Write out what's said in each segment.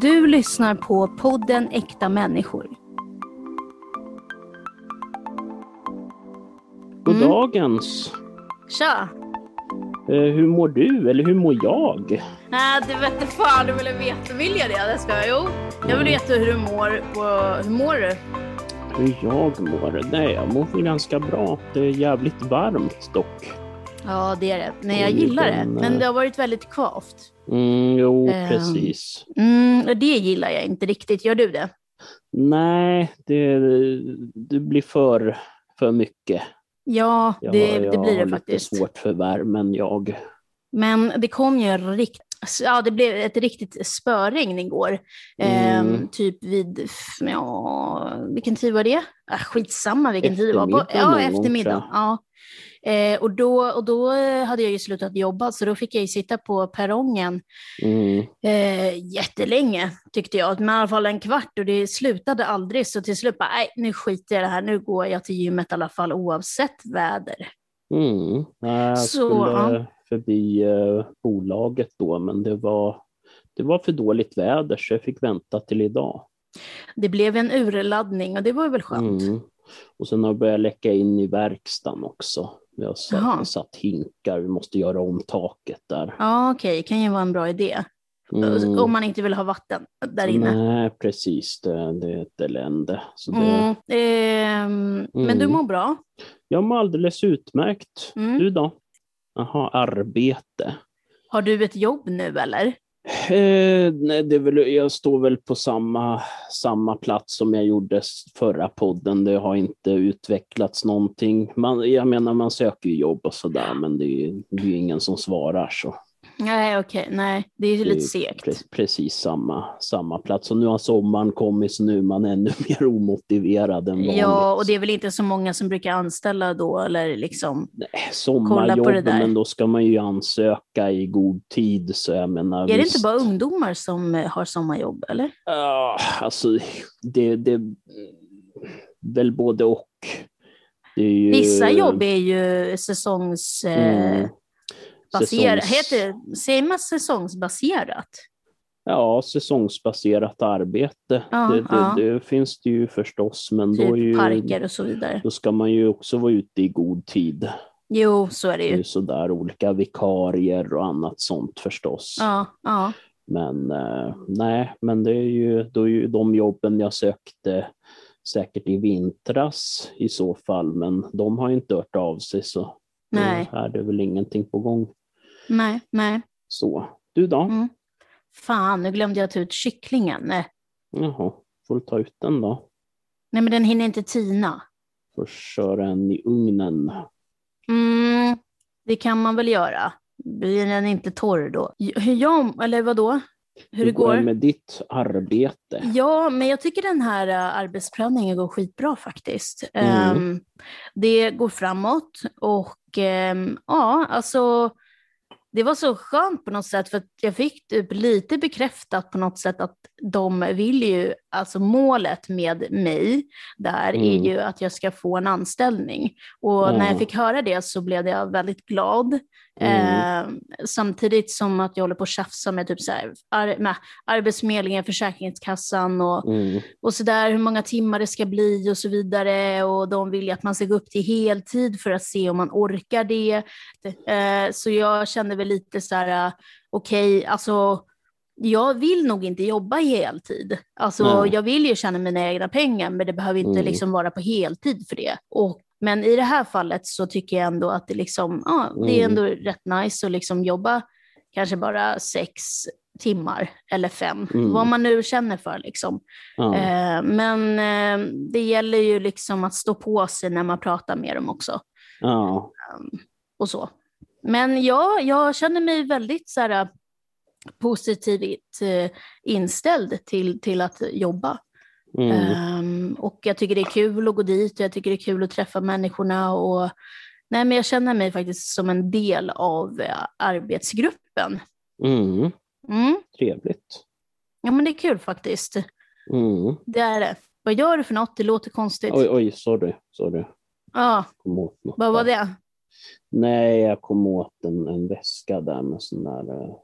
Du lyssnar på podden Äkta människor. Goddagens. Tja! Eh, hur mår du? Eller hur mår jag? Nej, det vete fan, du vill veta. Vill jag det? Det ska jag. Jo, jag vill veta hur du mår. Och, hur mår du? Hur jag mår? Nej, jag mår ganska bra. Det är jävligt varmt dock. Ja, det är det. Nej, jag gillar det. Men det har varit väldigt kvavt. Mm, jo, Ehm. precis. Mm, och det gillar jag inte riktigt. Gör du det? Nej, det, det blir för, för mycket. Ja, Jag, det, jag det blir har det lite faktiskt. svårt för värmen, jag. Men det kom ju rikt... Ja, det blev ett riktigt spöregn igår. Ehm, Mm. typ vid... Ja, vilken tid var det? Ah, skitsamma vilken tid det var. På, ja, eftermiddag. Ja. Eh, och, då, och då hade jag ju slutat jobba, så då fick jag sitta på perrongen Mm. eh, jättelänge, tyckte jag. Men i alla fall en kvart och det slutade aldrig. Så till slut bara, nej, nu skiter jag i det här. Nu går jag till gymmet i alla fall oavsett väder. Mm. Jag Så, skulle ja. förbi eh, bolaget då, men det var, det var för dåligt väder så jag fick vänta till idag. Det blev en urladdning och det var väl skönt. Mm. Och sen har det börjat läcka in i verkstaden också. Vi har satt, satt hinkar, vi måste göra om taket där. Ja, okej, kan ju vara en bra idé. Mm. Om man inte vill ha vatten där inne. Nej, precis. Det, det är ett elände. Så det, Mm. ehm, Men du Mm. mår bra? Jag mår alldeles utmärkt. Mm. Du då? Jaha, arbete. Har du ett jobb nu eller? Eh, nej, det är väl, jag står väl på samma, samma plats som jag gjorde förra podden. Det har inte utvecklats någonting. Man, jag menar, man söker ju jobb och sådär, men det är ju det är ingen som svarar. Så Nej, okej, nej, det är ju det lite segt. pre- precis samma, samma plats. Och nu har sommaren kommit, så nu är man ännu mer omotiverad än vanligt. Ja, och det är väl inte så många som brukar anställa då, eller liksom. Nej, Kolla på sommarjobb, det där. men då ska man ju ansöka i god tid. Så jag menar, Är det visst. inte bara ungdomar som eh, har sommarjobb, eller? Ja, alltså det, det väl både och. Det ju, Vissa jobb är ju säsongs... Eh, Mm. Baserat. säsongs- Heter, säger man säsongsbaserat? Ja, säsongsbaserat arbete. Ja, det, ja. det finns det ju förstås, men då, är Typ ju, parker och så vidare. då ska man ju också vara ute i god tid. Jo, så är det Det är ju. ju sådär olika vikarier och annat sånt förstås. Ja, ja. Men eh, nej, men det är ju, då är ju de jobben jag sökte säkert i vintras i så fall, men de har ju inte hört av sig så Nej. då är väl ingenting på gång. Nej, nej. Så, du då? Mm. Fan, nu glömde jag ta ut kycklingen. Jaha, får du ta ut den då? Nej, men den hinner inte tina. Får köra en i ugnen. Mm, det kan man väl göra. Blir den inte torr då? Hur jag, eller vad då? Hur det går med ditt arbete? Ja, men jag tycker den här äh, arbetsprövningen går skitbra faktiskt. Mm. Ehm, det går framåt och ehm, ja, alltså det var så skönt på något sätt för att jag fick typ lite bekräftat på något sätt att de vill ju, alltså målet med mig där är Mm. ju att jag ska få en anställning. Och när Ja. jag fick höra det så blev jag väldigt glad. Mm. Eh, samtidigt som att jag håller på att tjafsa med, typ så här, ar- med Arbetsförmedlingen, Försäkringskassan och, Mm. och så där, hur många timmar det ska bli och så vidare. Och de vill ju att man ska gå upp till heltid för att se om man orkar det. Eh, så jag kände väl lite så här, okej, alltså jag vill nog inte jobba heltid. Alltså, jag vill ju tjäna mina egna pengar, men det behöver inte Mm. liksom vara på heltid för det. Och, men i det här fallet så tycker jag ändå att det, liksom, ja, det är Mm. ändå rätt nice att liksom jobba kanske bara sex timmar eller fem, Mm. vad man nu känner för. Liksom. Eh, men eh, det gäller ju liksom att stå på sig när man pratar med dem också. ja. Och så. Men ja, jag känner mig väldigt så här, positivt eh, inställd till, till att jobba. Mm. Ehm, och jag tycker det är kul att gå dit och jag tycker det är kul att träffa människorna. Och, nej, men jag känner mig faktiskt som en del av eh, arbetsgruppen. Mm. Mm. Trevligt. Ja, men det är kul faktiskt. Mm. Det är det. Vad gör du för något? Det låter konstigt. Oj, oj, sorry. sorry. Ja, vad var det? Nej, jag kom åt en, en väska där med sån där eh,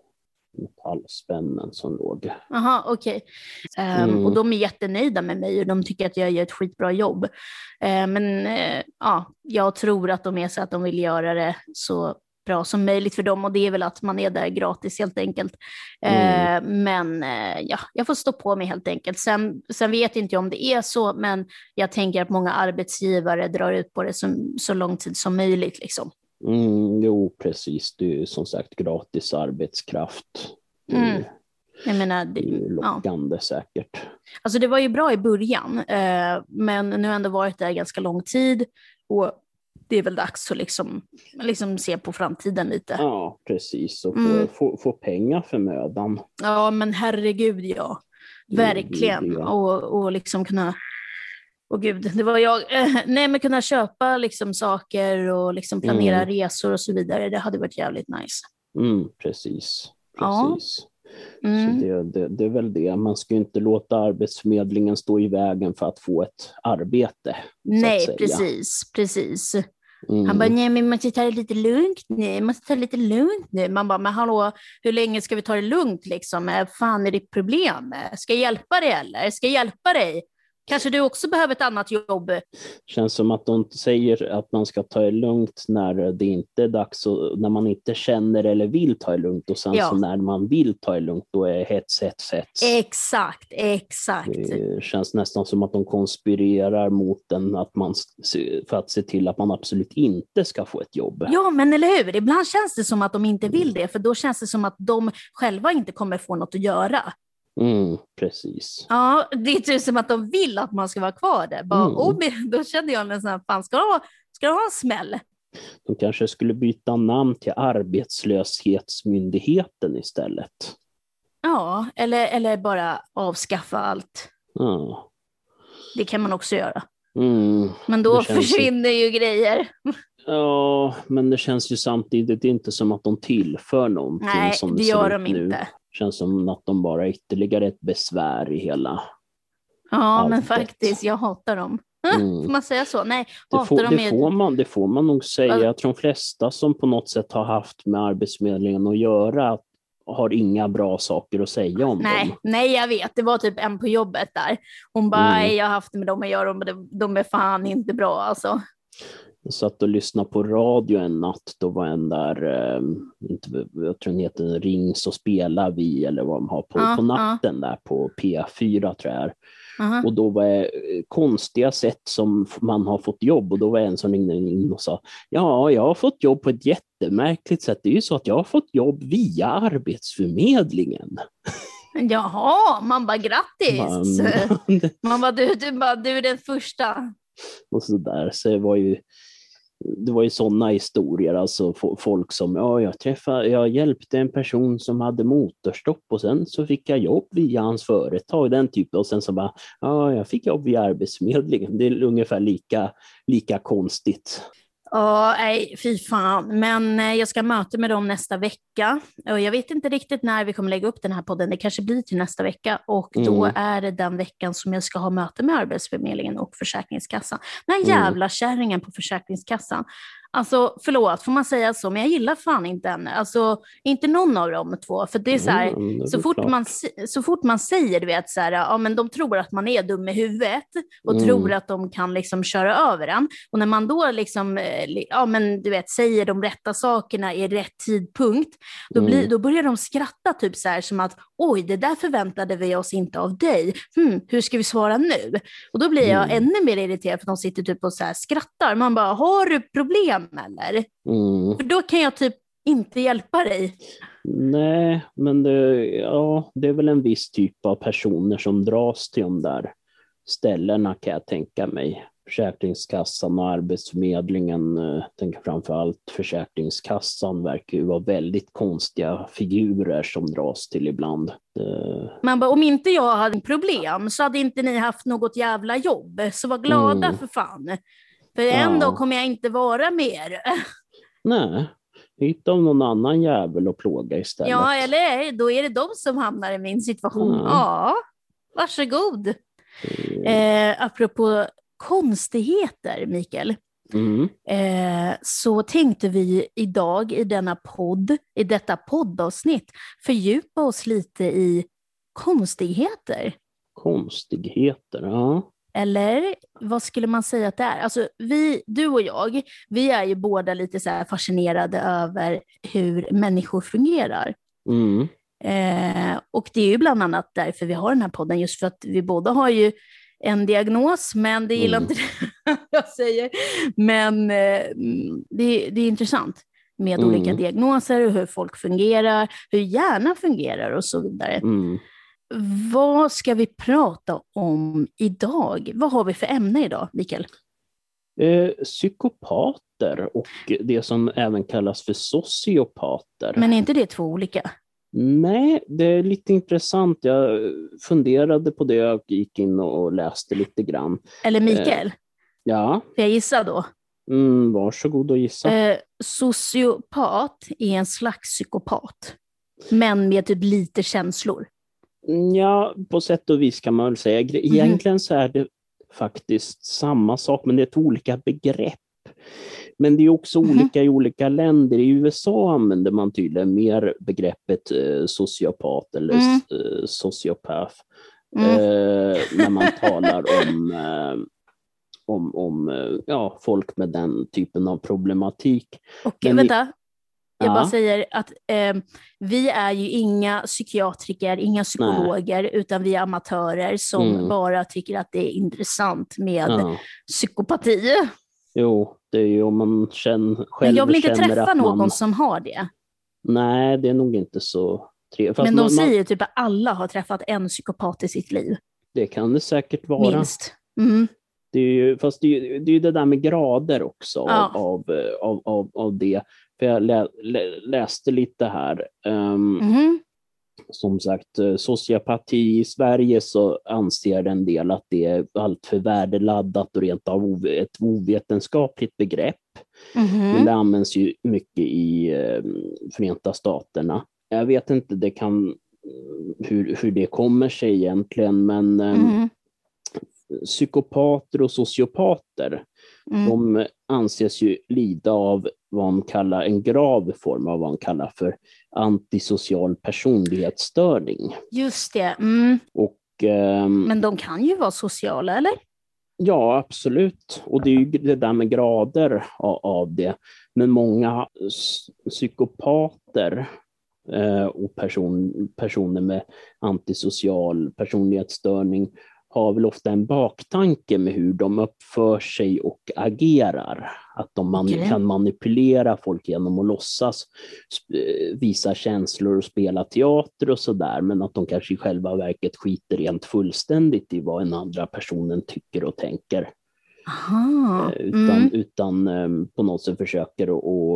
metallspännen som låg. Jaha, okej. Ehm, Mm. Och de är jättenöjda med mig och de tycker att jag gör ett skitbra jobb. Ehm, men eh, ja, jag tror att de är så att de vill göra det så bra som möjligt för dem och det är väl att man är där gratis helt enkelt. Mm. Ehm, men eh, ja, jag får stå på mig helt enkelt. Sen, sen vet inte jag om det är så, men jag tänker att många arbetsgivare drar ut på det som, så lång tid som möjligt. Liksom. Mm, jo, precis. Det är som sagt gratis arbetskraft. Är Mm. Jag menar, det är det, ja. lockande säkert. Alltså det var ju bra i början, eh, men nu har jag ändå varit där ganska lång tid och det är väl dags att liksom, liksom se på framtiden lite. Ja, Ja, precis. Och få, Mm. få, få pengar för mödan. men herregud ja. Verkligen. ja. Och, och liksom kunna, och gud, det var jag, nej men kunna köpa liksom saker och liksom planera Mm. resor och så vidare, det hade varit jävligt nice. Mm, precis. Ja. precis. Mm. Så det, det, det är väl det. Man ska inte låta Arbetsförmedlingen stå i vägen för att få ett arbete. Nej, precis, precis. Mm. Han bara, nej men man måste ta det lite lugnt nu, man måste ta det lite lugnt nu. Man bara, men hallå, hur länge ska vi ta det lugnt liksom? Fan är ditt problem? Ska jag hjälpa dig eller? Ska jag hjälpa dig? Kanske du också behöver ett annat jobb? känns som att de säger att man ska ta det lugnt när det inte är dags, och när man inte känner eller vill ta det lugnt och sen Ja. så när man vill ta det lugnt då är hets, hets, hets. Exakt, exakt. Det känns nästan som att de konspirerar mot en att man, för att se till att man absolut inte ska få ett jobb. Ja, men eller hur? Ibland känns det som att de inte vill det, för då känns det som att de själva inte kommer få något att göra. Mm, precis. Ja, det är typ som att de vill att man ska vara kvar där. Bara, Mm. oh, då kände jag här, fan ska du ha, ska du ha en smäll? De kanske skulle byta namn till Arbetslöshetsmyndigheten istället. Ja, eller, eller bara avskaffa allt. Ja. Det kan man också göra. Mm. Men då känns ju- försvinner ju grejer. Ja, men det känns ju samtidigt inte som att de tillför någonting. Nej, som det gör de nu. Känns som att de bara är ytterligare ett besvär i hela... Ja, men Allt. faktiskt, jag hatar dem. Mm. Får man säga så? Nej, Det, får, det, med... får man, det får man nog säga. Ja. Jag tror de flesta som på något sätt har haft med Arbetsförmedlingen att göra har inga bra saker att säga om Nej, dem. nej, jag vet. Det var typ en på jobbet där. Hon bara, Mm. "Nej, jag har haft med dem att göra de, de är fan inte bra alltså. Jag satt och lyssnade på radio en natt. Då var en där, eh, inte, jag tror den heter Ring så spelar vi eller vad de har på, Ja, på natten där på P4 tror jag. Aha. Och då var det eh, konstiga sätt som man har fått jobb och då var det en som ringde in och sa ja, jag har fått jobb på ett jättemärkligt sätt. Det är ju så att jag har fått jobb via Arbetsförmedlingen. Jaha, man bara grattis. Man, Man bara, du, du, bara, du är den första. och så där. Så det var ju det var ju sådana historier, alltså folk som, ja, jag träffade, jag hjälpte en person som hade motorstopp och sen så fick jag jobb via hans företag, den typen, och sen så bara, ja, jag fick jobb via Arbetsförmedlingen. Det är ungefär lika, lika konstigt. Ja, nej, fy fan. Men eh, jag ska ha möte med dem nästa vecka. Och jag vet inte riktigt när vi kommer lägga upp den här podden. Det kanske blir till nästa vecka. Och då Mm. är det den veckan som jag ska ha möte med Arbetsförmedlingen och Försäkringskassan. Den här Mm. jävla kärringen på Försäkringskassan. Alltså, förlåt, får man säga så? Men jag gillar fan inte henne. Alltså, inte någon av dem två. För det är så här, Mm, är så fort, klart. man, så fort man säger, du vet, så här, ja, men de tror att man är dum i huvudet och Mm. tror att de kan liksom köra över en. Och när man då liksom, eh, ja, men, du vet, säger de rätta sakerna i rätt tidpunkt, då, blir, Mm. då börjar de skratta typ så här som att oj, det där förväntade vi oss inte av dig. Hmm, hur ska vi svara nu? Och då blir jag Mm. ännu mer irriterad för de sitter typ och så här skrattar. Man bara, har du problem eller? Mm. För då kan jag typ inte hjälpa dig. Nej, men det, ja, det är väl en viss typ av personer som dras till de där ställena kan jag tänka mig. Försäkringskassan och Arbetsförmedlingen, eh, tänker framför allt Försäkringskassan verkar ju vara väldigt konstiga figurer som dras till ibland. Man bara, om inte jag hade problem så hade inte ni haft något jävla jobb. Så var glada Mm. för fan. För en Ja. dag kommer jag inte vara mer. nej, hitta någon annan jävel och plåga istället. Ja, eller då är det de som hamnar i min situation. Mm. Ja, varsågod. Eh, apropå konstigheter, Mikael. Mm. eh, så tänkte vi idag i denna podd, i detta poddavsnitt, fördjupa oss lite i konstigheter. Konstigheter, ja. Eller vad skulle man säga att det är? Alltså vi, du och jag, vi är ju båda lite så fascinerade över hur människor fungerar. Mm. Eh, och det är ju bland annat därför vi har den här podden, just för att vi båda har ju en diagnos, men det gillar Mm. inte det jag säger. Men eh, det, det är intressant med Mm. olika diagnoser och hur folk fungerar, hur hjärnan fungerar och så vidare. Mm. Vad ska vi prata om idag? Vad har vi för ämne idag, Mikael? Eh, psykopater och det som även kallas för sociopater. Men är inte det två olika? Nej, det är lite intressant. Jag funderade på det och gick in och läste lite grann. Eller Mikael? Ja, Får jag gissa då? mm, varsågod och gissa. Eh, sociopat är en slags psykopat, men med typ lite känslor. Ja, på sätt och vis kan man väl säga. Mhm. Egentligen så är det faktiskt samma sak, men det är ett olika begrepp. Men det är också Mhm. olika i olika länder. I USA använder man tydligen mer begreppet eh, sociopat eller Mm. eh, sociopath Mm. eh, när man talar om, eh, om, om eh, ja, folk med den typen av problematik. Men vi- vänta, jag Ja. bara säger att eh, vi är ju inga psykiatriker, inga psykologer, utan vi är amatörer som Mm. bara tycker att det är intressant med Ja. psykopati. Jo, det är ju om man känner, själv Men jag vill inte träffa någon man, som har det. Nej, det är nog inte så trevligt. Men de man, man, säger typ att alla har träffat en psykopat i sitt liv, det kan det säkert vara. minst. Mm. Det är ju, fast det är det, är det där med grader också Ja. av, av, av, av det. För jag lä, lä, läste lite här. ehm, Mhm. Som sagt, eh, sociopati i Sverige så anser en del att det är alltför värdeladdat och rent av ov- ett ovetenskapligt begrepp. Mhm. Men det används ju mycket i eh, Förenta Staterna. Jag vet inte det kan, hur, hur det kommer sig egentligen, men eh, Mhm. psykopater och sociopater, Mm. de anses ju lida av vad man kallar en grav form av vad man kallar för antisocial personlighetsstörning. Just det. Mm. Och ehm, Men de kan ju vara sociala, eller? Ja, absolut. Och det är ju det där med grader av, det. Men många psykopater eh, och person, personer med antisocial personlighetsstörning har väl ofta en baktanke med hur de uppför sig och agerar. Att de man, Okej. kan manipulera folk genom att låtsas visa känslor och spela teater och sådär, men att de kanske i själva verket skiter rent fullständigt i vad den andra personen tycker och tänker. Aha. Eh, Utan, Mm. utan eh, på något sätt försöker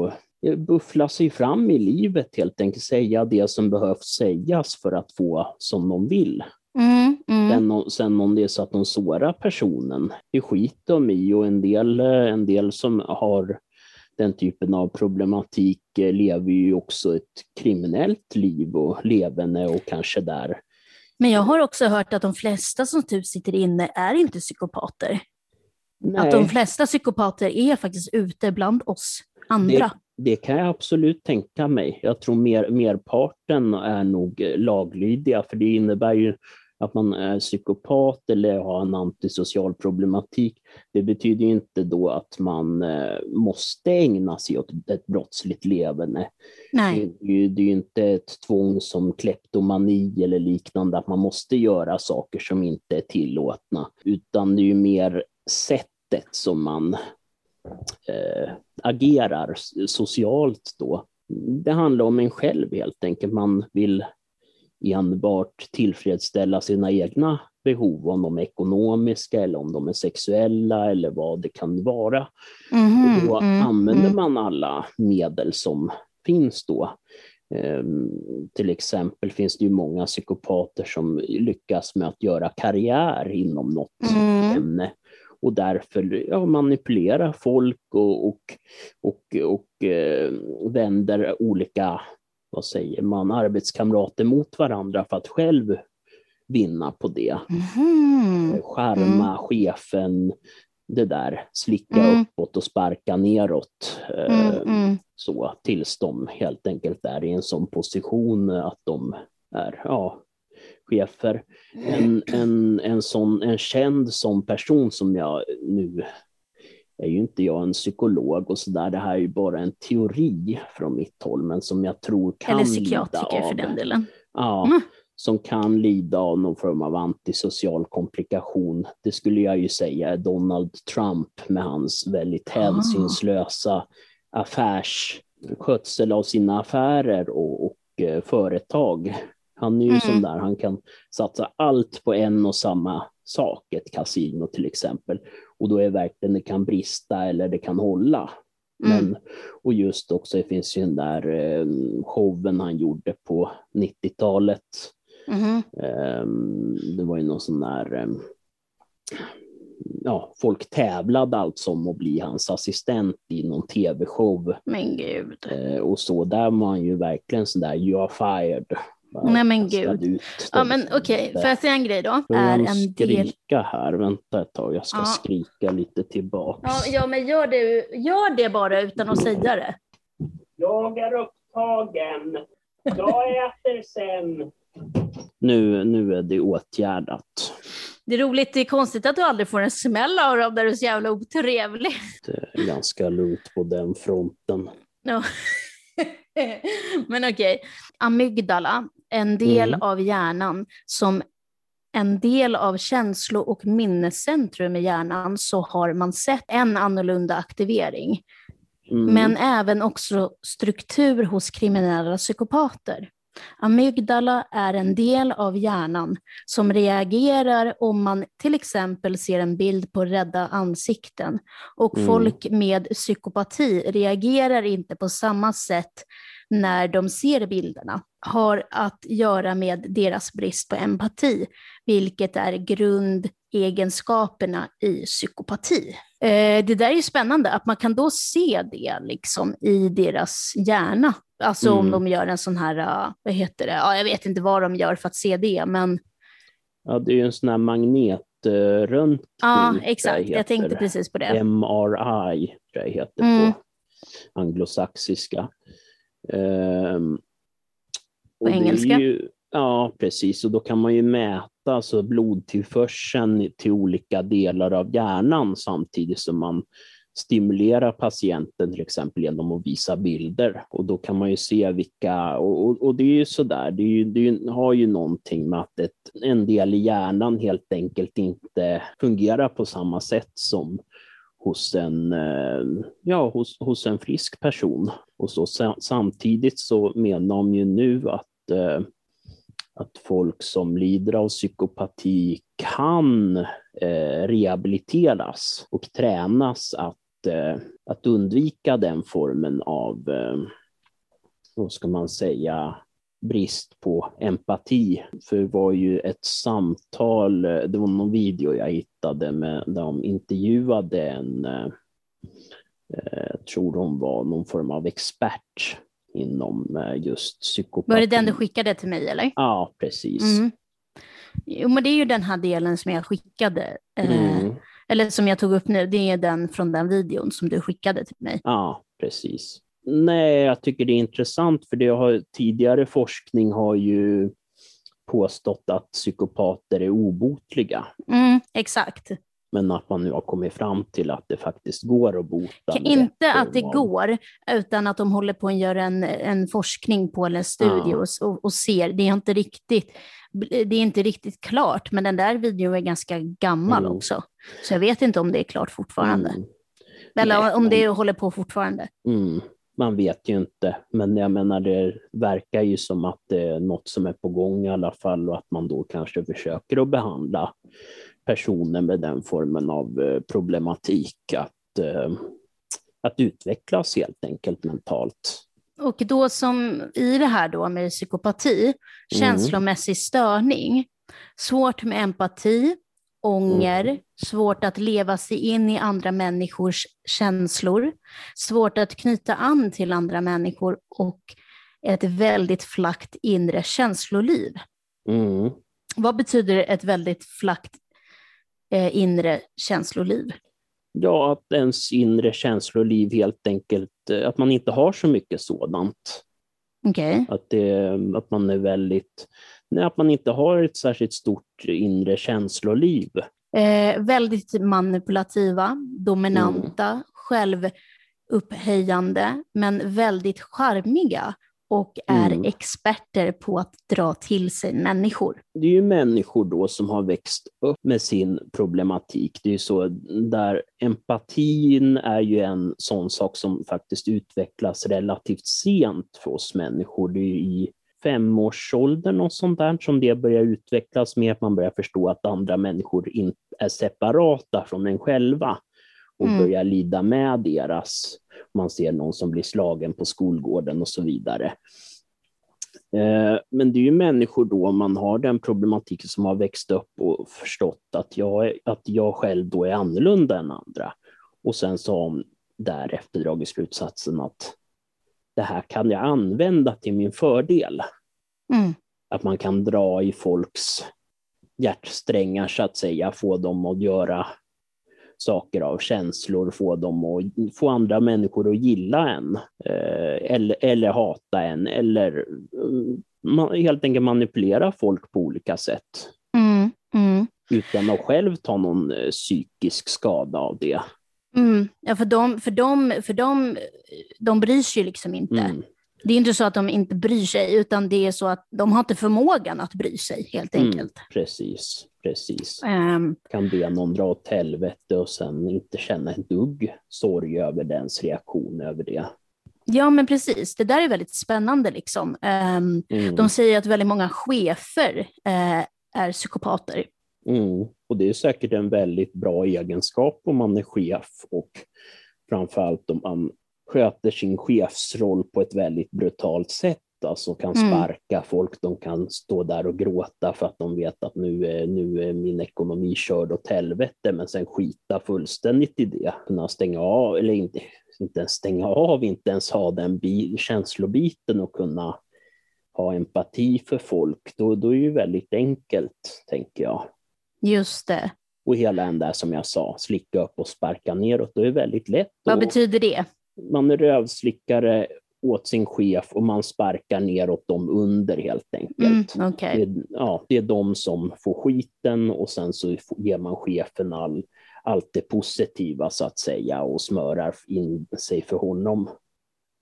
att buffla sig fram i livet, helt enkelt säga det som behövs sägas för att få som de vill. Mm. Mm. Sen, sen om det är så att de sårar personen, det skiter de i och en del, eh, en del som har den typen av problematik eh, lever ju också ett kriminellt liv och levande och kanske där. Men jag har också hört att de flesta som typ sitter inne är inte psykopater. Nej, Att de flesta psykopater är faktiskt ute bland oss andra. det kan jag absolut tänka mig. Jag tror mer, merparten är nog eh, laglydiga, för det innebär ju att man är psykopat eller har en antisocial problematik. Det betyder ju inte då att man eh, måste ägna sig åt ett brottsligt leverne. Nej. Det är, ju, det är ju inte ett tvång som kleptomani eller liknande, att man måste göra saker som inte är tillåtna, utan det är ju mer sättet som man eh, agerar socialt då. Det handlar om en själv helt enkelt. Man vill enbart tillfredsställa sina egna behov, om de är ekonomiska eller om de är sexuella eller vad det kan vara. Mhm, Och då mm, använder mm. man alla medel som finns då. Ehm, till exempel finns det ju många psykopater som lyckas med att göra karriär inom något Mm. ämne och därför ja, manipulera folk och, och, och, och eh, vänder olika, vad säger man, arbetskamrater mot varandra för att själv vinna på det. Mhm. Skärma chefen, det där slicka Mm. uppåt och sparka neråt. Mm, Eh, mm. så tills de helt enkelt är i en sån position att de är ja, chefer. En, en, en, sån, en känd sån person som jag nu är ju inte jag en psykolog och sådär, det här är ju bara en teori från mitt håll, men som jag tror kan Eller psykiatriker för av- den delen. Ja, Mm. som kan lida av någon form av antisocial komplikation. Det skulle jag ju säga är Donald Trump med hans väldigt hänsynslösa affärsskötsel av sina affärer och, och eh, företag. Han är ju Mm. sån där, han kan satsa allt på en och samma sak, ett kasino till exempel. Och då är verkligen det kan brista eller det kan hålla. Mm. Men, och just också, det finns ju den där eh, showen han gjorde på 90-talet. Mhm. Ehm, det var ju någon sån där... ehm, ja, folk tävlade alltså om att bli hans assistent i någon tv-show. Men gud. Eh, och så, där var han ju verkligen sån där, you are fired. Nej, men gud. Ja, men okej, får jag säga en grej då? Är en del... skrika här? Vänta ett tag, jag ska Ja. skrika lite tillbaks. Ja, ja, men gör det, gör det bara utan att säga det. Jag är upptagen. Jag äter sen. Nu, nu är det åtgärdat. Det är roligt, det är konstigt att du aldrig får en smäll av dem där du är så jävla otrevlig. Det är ganska lugnt på den fronten. Ja. Men okej, amygdala, en del Mm. av hjärnan som en del av känslo och minnescentrum i hjärnan så har man sett en annorlunda aktivering. Mm. Men även också struktur hos kriminella psykopater. Amygdala är en del av hjärnan som reagerar om man till exempel ser en bild på rädda ansikten. Och Mm. folk med psykopati reagerar inte på samma sätt när de ser bilderna. Har att göra med deras brist på empati, vilket är grundegenskaperna i psykopati. Eh, det där är ju spännande, att man kan då se det liksom i deras hjärna. Alltså om Mm. de gör en sån här, uh, vad heter det, ja, jag vet inte vad de gör för att se det, men Ja, det är ju en sån här magnetröntgen. ja, exakt, jag tänkte precis på det. MRI, tror jag heter Mm. på anglosaxiska. Ehm, är engelska? Ju, ja, precis. Och då kan man ju mäta alltså blodtillförseln till olika delar av hjärnan samtidigt som man stimulerar patienten till exempel genom att visa bilder. Och då kan man ju se vilka, och, och, och det är ju sådär, det, är ju, det är har ju någonting med att ett, en del i hjärnan helt enkelt inte fungerar på samma sätt som hos en, eh, ja, hos, hos en frisk person. Och så, samtidigt så menar de ju nu att, eh, att folk som lider av psykopati kan eh, rehabiliteras och tränas att, eh, att undvika den formen av, eh, vad ska man säga, brist på empati. För det var ju ett samtal, eh, det var någon video jag hittade med, där de intervjuade en, eh, eh, jag tror hon var någon form av expert inom just psykopati. Var det den du skickade till mig eller? Ja, precis. Mm. Jo, men det är ju den här delen som jag skickade, Mm. eller som jag tog upp nu, det är den från den videon som du skickade till mig. Ja, precis. Nej, jag tycker det är intressant för det har, tidigare forskning har ju påstått att psykopater är obotliga. Mm, exakt. Men att man nu har kommit fram till att det faktiskt går att bota. Inte att det går, utan att de håller på att göra en, en forskning på eller en studie Ja. och, och, ser. Det är, inte riktigt, det är inte riktigt klart, men den där videon är ganska gammal Mm. också. Så jag vet inte om det är klart fortfarande. Mm. Eller Nej, om men- det håller på fortfarande. Mm. Man vet ju inte, men jag menar det verkar ju som att det är något som är på gång i alla fall och att man då kanske försöker att behandla personer med den formen av eh, problematik att, eh, att utvecklas helt enkelt mentalt. Och då som i det här då med psykopati, känslomässig störning, svårt med empati, ånger, Mm. svårt att leva sig in i andra människors känslor, svårt att knyta an till andra människor och ett väldigt flackt inre känsloliv. Mm. Vad betyder ett väldigt flackt eh, inre känsloliv? Ja, att ens inre känsloliv helt enkelt, eh, att man inte har så mycket sådant. Okej. Att, det, att man är väldigt, nej, att man inte har ett särskilt stort inre känsloliv. Eh, väldigt manipulativa, dominanta, självupphöjande, men väldigt charmiga och är Mm. experter på att dra till sig människor. Det är ju människor då som har växt upp med sin problematik. Det är ju så där empatin är ju en sån sak som faktiskt utvecklas relativt sent för oss människor. Det är i femårsåldern och sånt där som det börjar utvecklas mer, att man börjar förstå att andra människor inte är separata från en själva och Mm. börjar lida med deras. Man ser någon som blir slagen på skolgården och så vidare. Eh, Men det är ju människor då, man har den problematiken som har växt upp och förstått att jag, att jag själv då är annorlunda än andra. Och sen så har därefter dragit slutsatsen att det här kan jag använda till min fördel. Mm. Att man kan dra i folks hjärtsträngar så att säga, få dem att göra saker av känslor, få dem att få andra människor att gilla en eh, eller, eller hata en eller mm, man, helt enkelt manipulera folk på olika sätt Mm. Mm. utan att själv ta någon eh, psykisk skada av det. Mm. Ja, för de, för de, för de, de bryr sig ju liksom inte. Mm. Det är inte så att de inte bryr sig, utan det är så att de har inte förmågan att bry sig, helt Mm. enkelt. Precis, precis. Ehm, Kan be någon dra åt helvete och sen inte känna en dugg sorg över dens reaktion över det. ja, men precis. Det där är väldigt spännande. Liksom. Ehm, Mm. de säger att väldigt många chefer eh, är psykopater. Mm. Och det är säkert en väldigt bra egenskap om man är chef och framförallt om man sköter sin chefsroll på ett väldigt brutalt sätt. Alltså kan Mm. sparka folk, de kan stå där och gråta för att de vet att nu är, nu är min ekonomi körd åt helvete, men sen skita fullständigt i det. Kunna stänga av, eller inte, inte ens stänga av, inte ens ha den bi- känslobiten och kunna ha empati för folk, då, då är det ju väldigt enkelt, tänker jag. Just det. Och hela den där som jag sa, slicka upp och sparka neråt, då är det väldigt lätt. Vad betyder det? man är rövslickare åt sin chef och man sparkar neråt dem under helt Mm, enkelt. Okej. Det, ja, det är de som får skiten och sen så ger man chefen all, allt det positiva så att säga och smörar in sig för honom.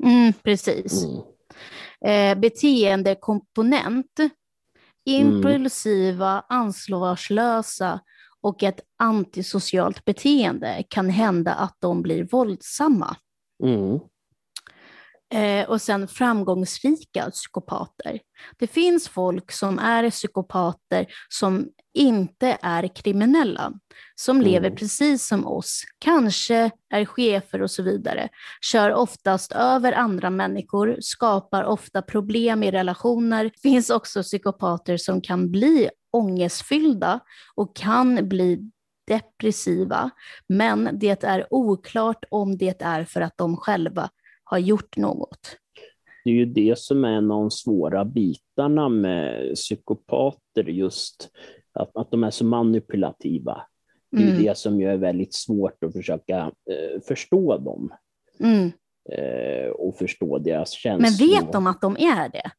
Mm, precis. Mm. Eh, beteendekomponent. Impulsiva, ansvarslösa och ett antisocialt beteende kan hända att de blir våldsamma. Mm. Eh, och sen framgångsrika psykopater. Det finns folk som är psykopater som inte är kriminella, som Mm. lever precis som oss, kanske är chefer och så vidare, kör oftast över andra människor, skapar ofta problem i relationer. Det finns också psykopater som kan bli ångestfyllda och kan bli depressiva, men det är oklart om det är för att de själva har gjort något. Det är ju det som är en av de svåra bitarna med psykopater, just att, att de är så manipulativa. Det är Mm. det som gör det väldigt svårt att försöka eh, förstå dem Mm. eh, och förstå deras Men känslor. vet de att de är det?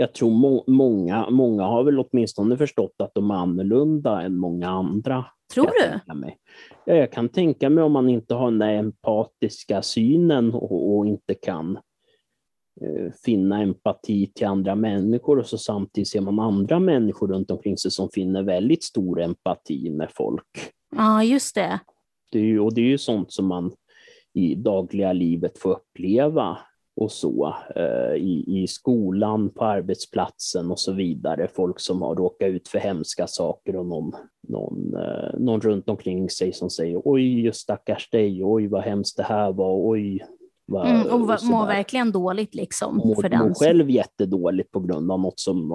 Jag tror må många, många har väl åtminstone förstått att de är annorlunda än många andra. Tror du? Ja, jag kan tänka mig om man inte har den där empatiska synen och, och inte kan eh, finna empati till andra människor och så samtidigt ser man andra människor runt omkring sig som finner väldigt stor empati med folk. Ja, just det. Det är ju, och det är ju sånt som man i dagliga livet får uppleva och så eh, i, i skolan, på arbetsplatsen och så vidare. Folk som har råkat ut för hemska saker och någon, någon, eh, någon runt omkring sig som säger oj, just stackars dig, oj vad hemskt det här var, oj. Vad, Mm, och sådär. mår verkligen dåligt liksom. Mår, för den. mår själv jättedåligt på grund av något som,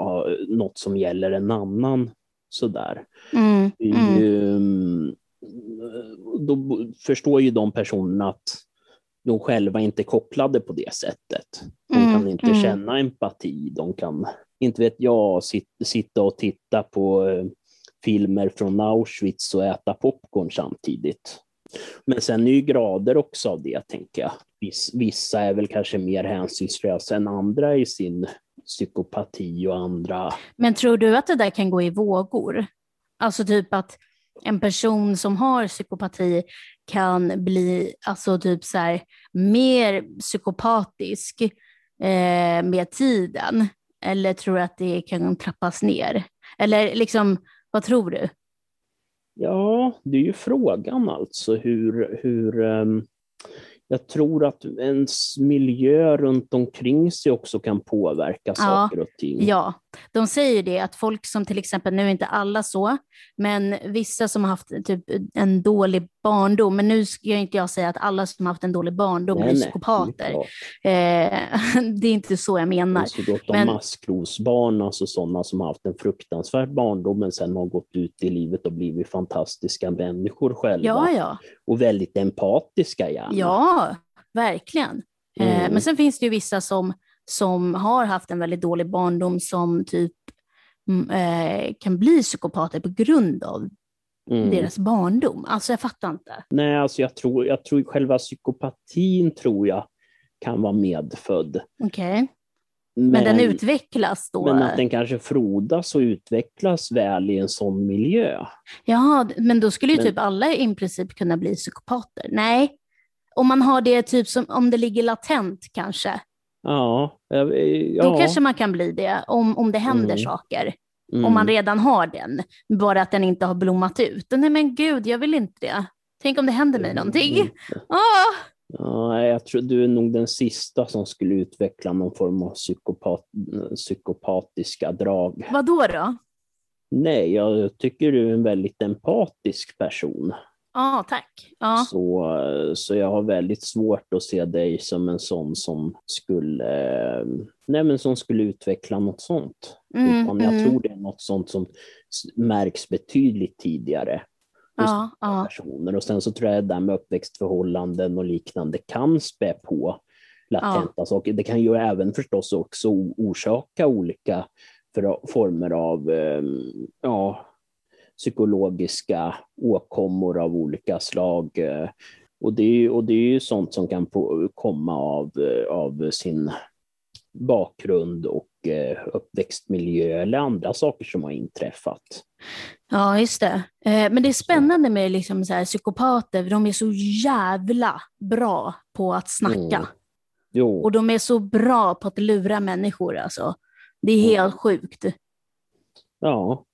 något som gäller en annan. Sådär. Mm, är mm, ju, mm, då förstår ju de personerna att de själva inte är kopplade på det sättet. De Mm, kan inte mm. känna empati. De kan, inte vet jag, sit, sitta och titta på eh, filmer från Auschwitz och äta popcorn samtidigt. Men sen är ju grader också av det, tänker jag. Vissa är väl kanske mer hänsynslösa än andra i sin psykopati och andra. Men tror du att det där kan gå i vågor? Alltså typ att en person som har psykopati kan bli alltså typ så här, mer psykopatisk eh, med tiden? Eller tror du att det kan trappas ner? Eller liksom, vad tror du? Ja, det är ju frågan alltså hur, hur um jag tror att ens miljö runt omkring sig också kan påverka ja, saker och ting. Ja, de säger det att folk som till exempel, nu är inte alla så, men vissa som har haft typ en dålig barndom, men nu ska inte jag säga att alla som har haft en dålig barndom nej, blir psykopater. Det är, eh, det är inte så jag menar. Det finns ju gott om men... maskrosbarn, alltså sådana som har haft en fruktansvärd barndom men sen har gått ut i livet och blivit fantastiska människor själva. Ja, ja. Och väldigt empatiska gärna. Ja, verkligen. Eh, mm. Men sen finns det ju vissa som, som har haft en väldigt dålig barndom som typ mm, eh, kan bli psykopater på grund av mm. deras barndom. Alltså jag fattar inte. Nej, alltså jag tror, jag tror själva psykopatin tror jag kan vara medfödd. Okej. Okay. Men, men, den utvecklas då? Men att den kanske frodas och utvecklas väl i en sån miljö. Ja, men då skulle ju men, typ alla i princip kunna bli psykopater. Nej, om man har det typ som om det ligger latent kanske. Ja, ja. Då kanske man kan bli det, om, om det händer mm. saker. Mm. Om man redan har den, bara att den inte har blommat ut. Nej men gud, jag vill inte det. Tänk om det händer mig någonting. Ah! Ja, jag tror du är nog den sista som skulle utveckla någon form av psykopat, psykopatiska drag. Vad då? då? Nej, jag tycker du är en väldigt empatisk person. Ja, tack. Ah. Så, så jag har väldigt svårt att se dig som en sån som skulle, nej men som skulle utveckla något sånt. Mm, Utan jag mm. tror det är något sånt som märks betydligt tidigare hos ja, ja. personer. Och sen så tror jag det där med uppväxtförhållanden och liknande kan spä på latenta ja. saker. Det kan ju även förstås också orsaka olika former av ehm, ja, psykologiska åkommor av olika slag. Eh, och det, är, och det är ju sånt som kan på, komma av, eh, av sin bakgrund och eh, uppväxtmiljö eller andra saker som har inträffat. Ja, just det. Men det är spännande med liksom så här, psykopater, de är så jävla bra på att snacka. Mm. Jo. Och de är så bra på att lura människor alltså. Det är helt mm. sjukt. Ja,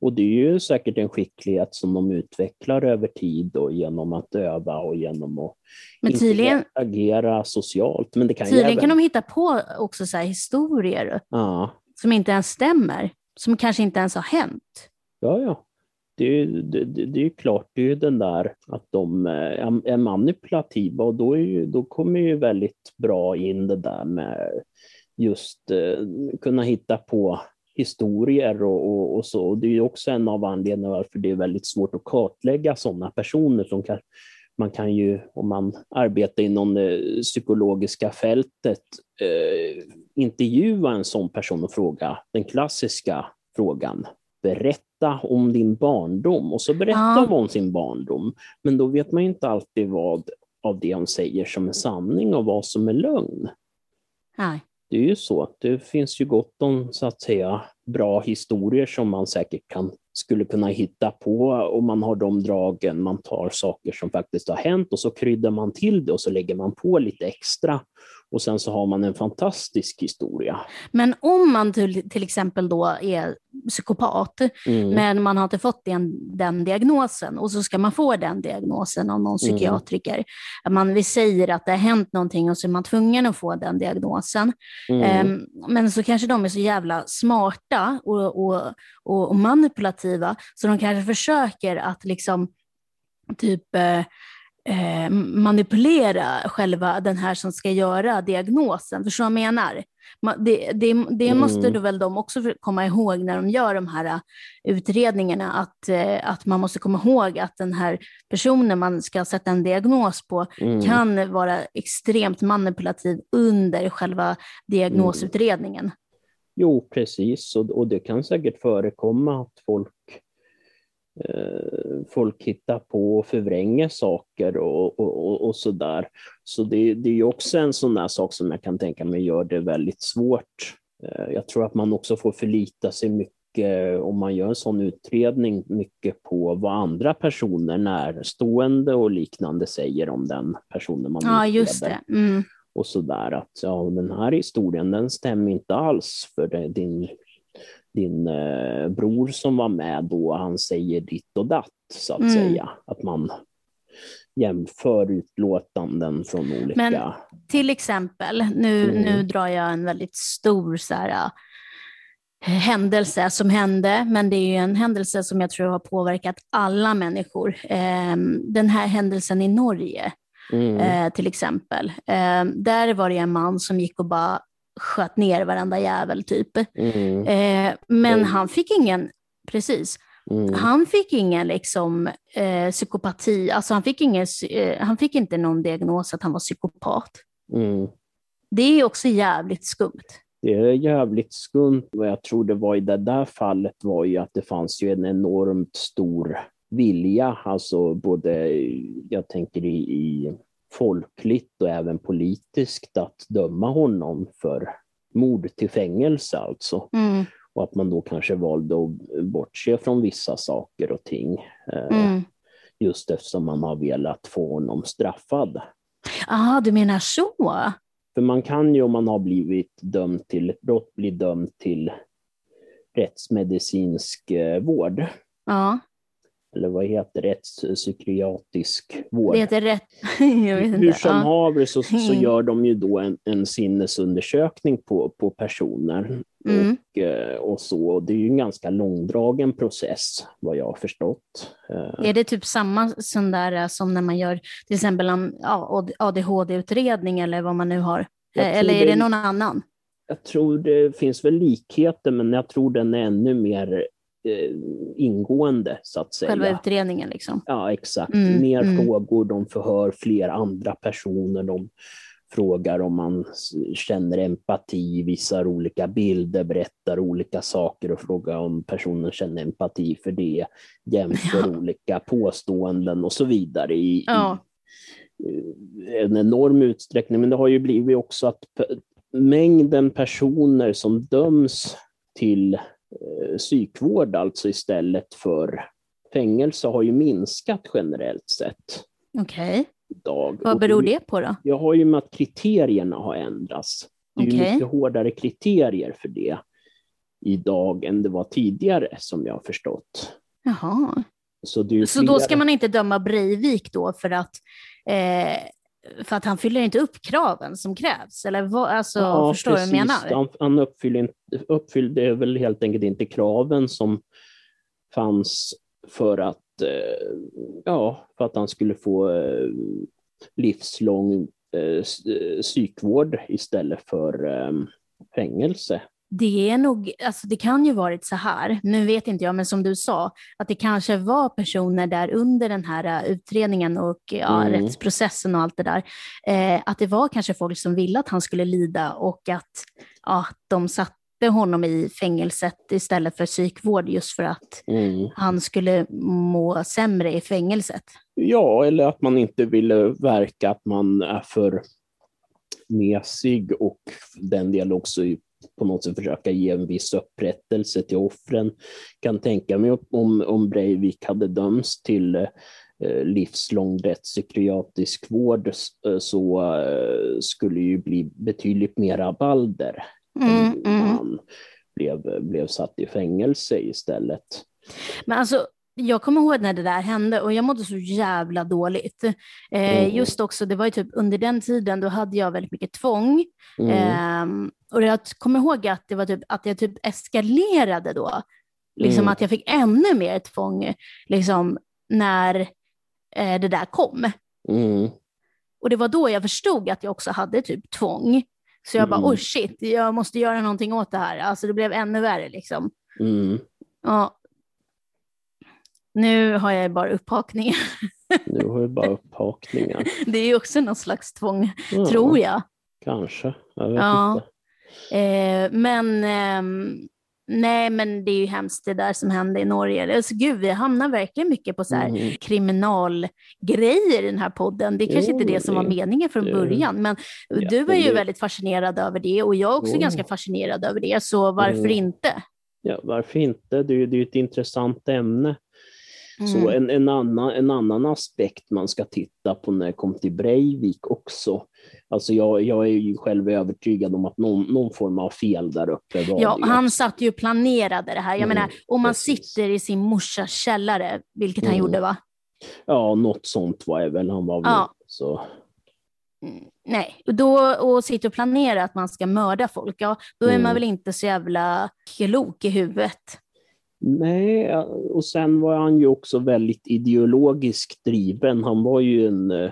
och det är ju säkert en skicklighet som de utvecklar över tid och genom att öva och genom att men tydligen, agera socialt. Men det kan tydligen även... kan de hitta på också så historier ja. som inte ens stämmer, som kanske inte ens har hänt. Ja, ja. Det är, det, det är klart, det är ju den där att de är manipulativa och då, är ju, då kommer ju väldigt bra in det där med just eh, kunna hitta på historier och, och, och så. Och det är också en av anledningarna varför det är väldigt svårt att kartlägga sådana personer som kan man kan ju, om man arbetar inom det psykologiska fältet, eh, intervjua en sån person och fråga den klassiska frågan. Berätta om din barndom. Och så berättar ja. om sin barndom. Men då vet man inte alltid vad av det hon säger som är sanning och vad som är lögn. Nej det är ju så. Det finns ju gott om så att säga bra historier som man säkert kan, skulle kunna hitta på och man har de dragen. Man tar saker som faktiskt har hänt och så kryddar man till det och så lägger man på lite extra och sen så har man en fantastisk historia. Men om man till, till exempel då är psykopat, mm. men man har inte fått den, den, diagnosen och så ska man få den diagnosen av någon mm. psykiatriker. Mm. Man, vi säger att det har hänt någonting och så är man tvungen att få den diagnosen. Mm. Um, men så kanske de är så jävla smarta och, och, och, och manipulativa så de kanske försöker att liksom typ uh, eh, manipulera själva den här som ska göra diagnosen. Förstår du vad jag menar? Det, det, det måste mm. väl de också komma ihåg när de gör de här uh, utredningarna, att, uh, att man måste komma ihåg att den här personen man ska sätta en diagnos på mm. kan vara extremt manipulativ under själva diagnosutredningen. Mm. Jo, precis, och, och det kan säkert förekomma att folk eh, folk hittar på och förvränger saker och, och, och, och sådär. Så det, det är också en sån där sak som jag kan tänka mig gör det väldigt svårt. Eh, jag tror att man också får förlita sig mycket om man gör en sån utredning, mycket på vad andra personer, närstående och liknande säger om den personen man Ja, just utreder. det. Mm. Och sådär att ja, den här historien den stämmer inte alls för din, din eh, bror som var med då, han säger ditt och datt så att Mm. säga. Att man jämför utlåtanden från olika... Men- Till exempel, nu, Mm. nu drar jag en väldigt stor så här, äh, händelse som hände, men det är ju en händelse som jag tror har påverkat alla människor. Ehm, den här händelsen i Norge mm, eh, till exempel. Ehm, där var det en man som gick och bara sköt ner varenda jävel typ. mm, Eh, men Mm. han fick ingen, precis, mm, han fick ingen liksom, eh, psykopati, alltså han fick, ingen, eh, han fick inte någon diagnos att han var psykopat. mm. Det är också jävligt skumt. Det är jävligt skumt. Vad jag tror det var i det där fallet var ju att det fanns ju en enormt stor vilja, alltså både, jag tänker i, i folkligt och även politiskt, att döma honom för mord till fängelse alltså. Mm, Och att man då kanske valde att bortse från vissa saker och ting, eh, mm. just eftersom man har velat få honom straffad. Ah, du menar så? För man kan ju om man har blivit dömd till ett brott bli dömd till rättsmedicinsk eh, vård. Ja, Eller vad heter det? rättspsykiatrisk vård. det heter rätt. Hur som ja. haver så, så Mm. gör de ju då en, en sinnesundersökning på, på personer. Mm. Och, eh, och så. Och det är ju en ganska långdragen process, vad jag har förstått. Eh, Är det typ samma sån där eh, som när man gör till exempel en ADHD-utredning eller vad man nu har? Eller är det- det någon annan? Jag tror det finns väl likheter, men jag tror den är ännu mer eh, ingående, så att säga. Själva utredningen liksom? Ja, exakt. Mm, Mer mm. frågor, de förhör fler andra personer, de frågar om man känner empati, visar olika bilder, berättar olika saker och frågar om personen känner empati för det, jämför olika påståenden och så vidare i, Ja. i en enorm utsträckning. Men det har ju blivit också att mängden personer som döms till eh, psykvård, alltså istället för fängelse, har ju minskat generellt sett Okej, idag. vad beror det på då? Jag har ju med att kriterierna har ändrats. Det är ju Okej. mycket hårdare kriterier för det idag än det var tidigare, som jag har förstått. Jaha. Så, Så då ska man inte döma Breivik då för att, eh, för att han fyller inte upp kraven som krävs? Eller vad, alltså, Ja, förstår du vad jag precis. menar? Han, han uppfyllde, inte, uppfyllde väl helt enkelt inte kraven som fanns för att, eh, ja, för att han skulle få eh, livslång eh, psykvård istället för fängelse. Det är nog, alltså det kan ju varit så här, nu vet inte jag, men som du sa, att det kanske var personer där under den här eh, utredningen och ja, Mm. rättsprocessen och allt det där, eh, att det var kanske folk som ville att han skulle lida och att ja, de satte honom i fängelset istället för psykvård just för att Mm. han skulle må sämre i fängelset. Ja, eller att man inte ville verka att man är för mesig och den del också i- på något sätt försöka ge en viss upprättelse till offren. Kan tänka mig om, om Breivik hade dömts till eh, livslång rättspsykiatrisk vård eh, så eh, skulle ju bli betydligt mer rabalder Mm, mm. han blev, blev satt i fängelse istället. Men alltså, jag kommer ihåg när det där hände och jag mådde så jävla dåligt. Eh, Mm. Just också, det var ju typ under den tiden, då hade jag väldigt mycket tvång. Mm. Ehm, och jag kommer ihåg att det var typ, att jag typ eskalerade då. Liksom Mm. att jag fick ännu mer tvång liksom, när eh, det där kom. Mm. Och det var då jag förstod att jag också hade typ tvång. Så jag bara, Mm. oh shit, jag måste göra någonting åt det här. Alltså det blev ännu värre liksom. Mm. Ja. Nu har jag bara upphakningar. Nu har vi bara upphakningar. Det är ju också någon slags tvång, Ja, tror jag. Kanske, jag vet Ja. inte. Eh, men ehm, nej, men det är ju hemskt det där som hände i Norge. Alltså, gud, vi hamnar verkligen mycket på så här Mm. kriminalgrejer i den här podden. Det är kanske Jo, inte det som var meningen från det- början, men Ja, du är ju det- väldigt fascinerad över det och jag är också Jo. ganska fascinerad över det, så varför Mm. inte? Ja, varför inte? Det är ju ett intressant ämne. Så Mm. en, en, annan, en annan aspekt man ska titta på när det kommer till Breivik också. Alltså jag, jag är ju själv övertygad om att någon, någon form av fel där uppe var Ja, det. han satt ju och planerade det här. Jag Mm, menar, om man precis. sitter i sin morsas källare, vilket han Mm. gjorde va? Ja, något sånt var det väl. Han var väl Ja. så. Mm, Nej, då och sitter och planerar att man ska mörda folk, ja, då är man Mm. väl inte så jävla klok i huvudet. Nej, och sen var han ju också väldigt ideologiskt driven. Han var ju en eh,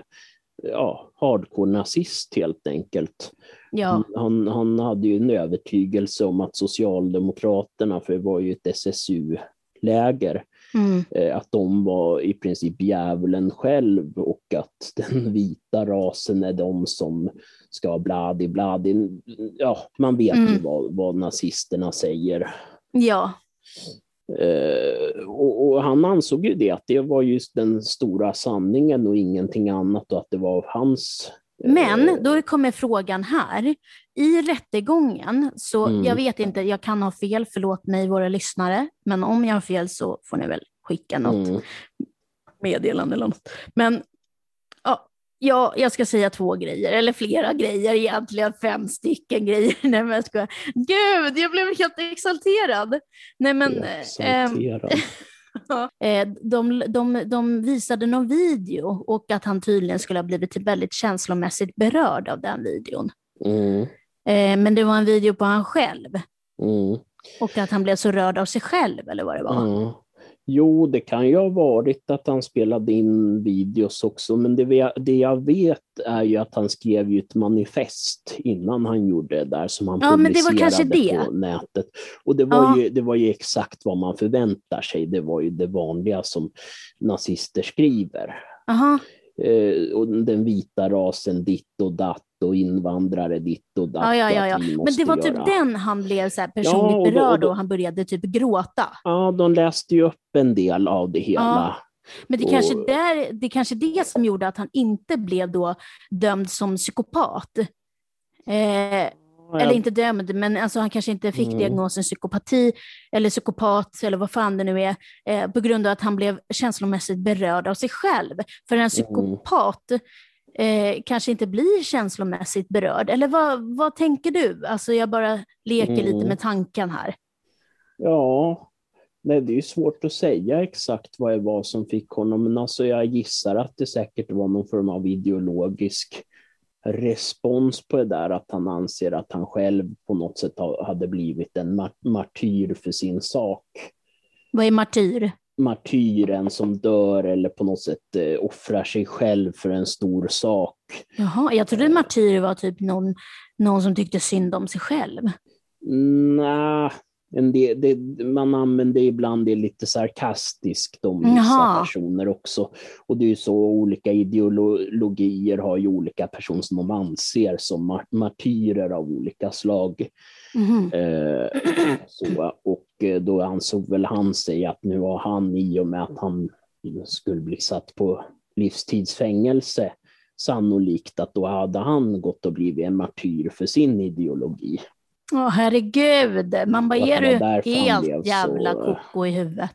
ja, hardcore-nazist helt enkelt. Ja, Han, han hade ju en övertygelse om att Socialdemokraterna, för det var ju ett SSU-läger, mm. eh, att de var i princip djävulen själv och att den vita rasen är de som ska bladi bladi. Ja, man vet ju Mm. vad, vad nazisterna säger. ja. Eh, och, och han ansåg ju det, att det var just den stora sanningen och ingenting annat och att det var hans... eh, Men då kommer frågan här. I rättegången, så Mm. jag vet inte, jag kan ha fel, förlåt mig våra lyssnare, men om jag har fel så får ni väl skicka något Mm, meddelande eller något. Men ja, ja, jag ska säga två grejer, eller flera grejer, egentligen fem stycken grejer. Nej men jag skojar. Gud, jag blev helt exalterad. Nej men, eh, exalterad. eh, de, de, de visade någon video och att han tydligen skulle ha blivit väldigt känslomässigt berörd av den videon. Mm, Eh, men det var en video på han själv mm, och att han blev så rörd av sig själv eller vad det var. mm. Jo, det kan ju ha varit att han spelade in videos också, men det, vi- det jag vet är ju att han skrev ju ett manifest innan han gjorde det där som han Ja, publicerade på nätet. Och det var, Ja. ju, det var ju exakt vad man förväntar sig. Det var ju det vanliga som nazister skriver. Aha. Eh, och den vita rasen ditt och datt och invandrare ditt och datt. Ja, ja, och ja, ja. Men det var typ göra- den han blev så personligt Ja, och då- och berörd då- och han började typ gråta. Ja, de läste ju upp en del av det hela. Men det Och- kanske där, det kanske det som gjorde att han inte blev då dömd som psykopat. Eh, eller inte dömd, men alltså han kanske inte fick Mm. diagnosen psykopati eller psykopat eller vad fan det nu är, eh, på grund av att han blev känslomässigt berörd av sig själv. För Mm. en psykopat eh, kanske inte blir känslomässigt berörd. Eller vad, vad tänker du? Alltså jag bara leker lite Mm. med tanken här. Ja, nej, det är svårt att säga exakt vad det var som fick honom, men alltså jag gissar att det säkert var någon form av ideologisk respons på det där, att han anser att han själv på något sätt ha- hade blivit en mar- martyr för sin sak. Vad är martyr? Martyren som dör eller på något sätt eh, offrar sig själv för en stor sak. Jaha, jag trodde martyr var typ någon, någon som tyckte synd om sig själv. Nej, del, det, man använder ibland det lite sarkastiskt om vissa Jaha. personer också. Och det är ju så olika ideologier har ju olika personer som de anser som mar- martyrer av olika slag. Mhm. Eh, så, och eh, då ansåg väl han sig att nu har han i och med att han skulle bli satt på livstidsfängelse sannolikt att då hade han gått och blivit en martyr för sin ideologi. Åh herregud, man bara är du helt så- jävla koko i huvudet.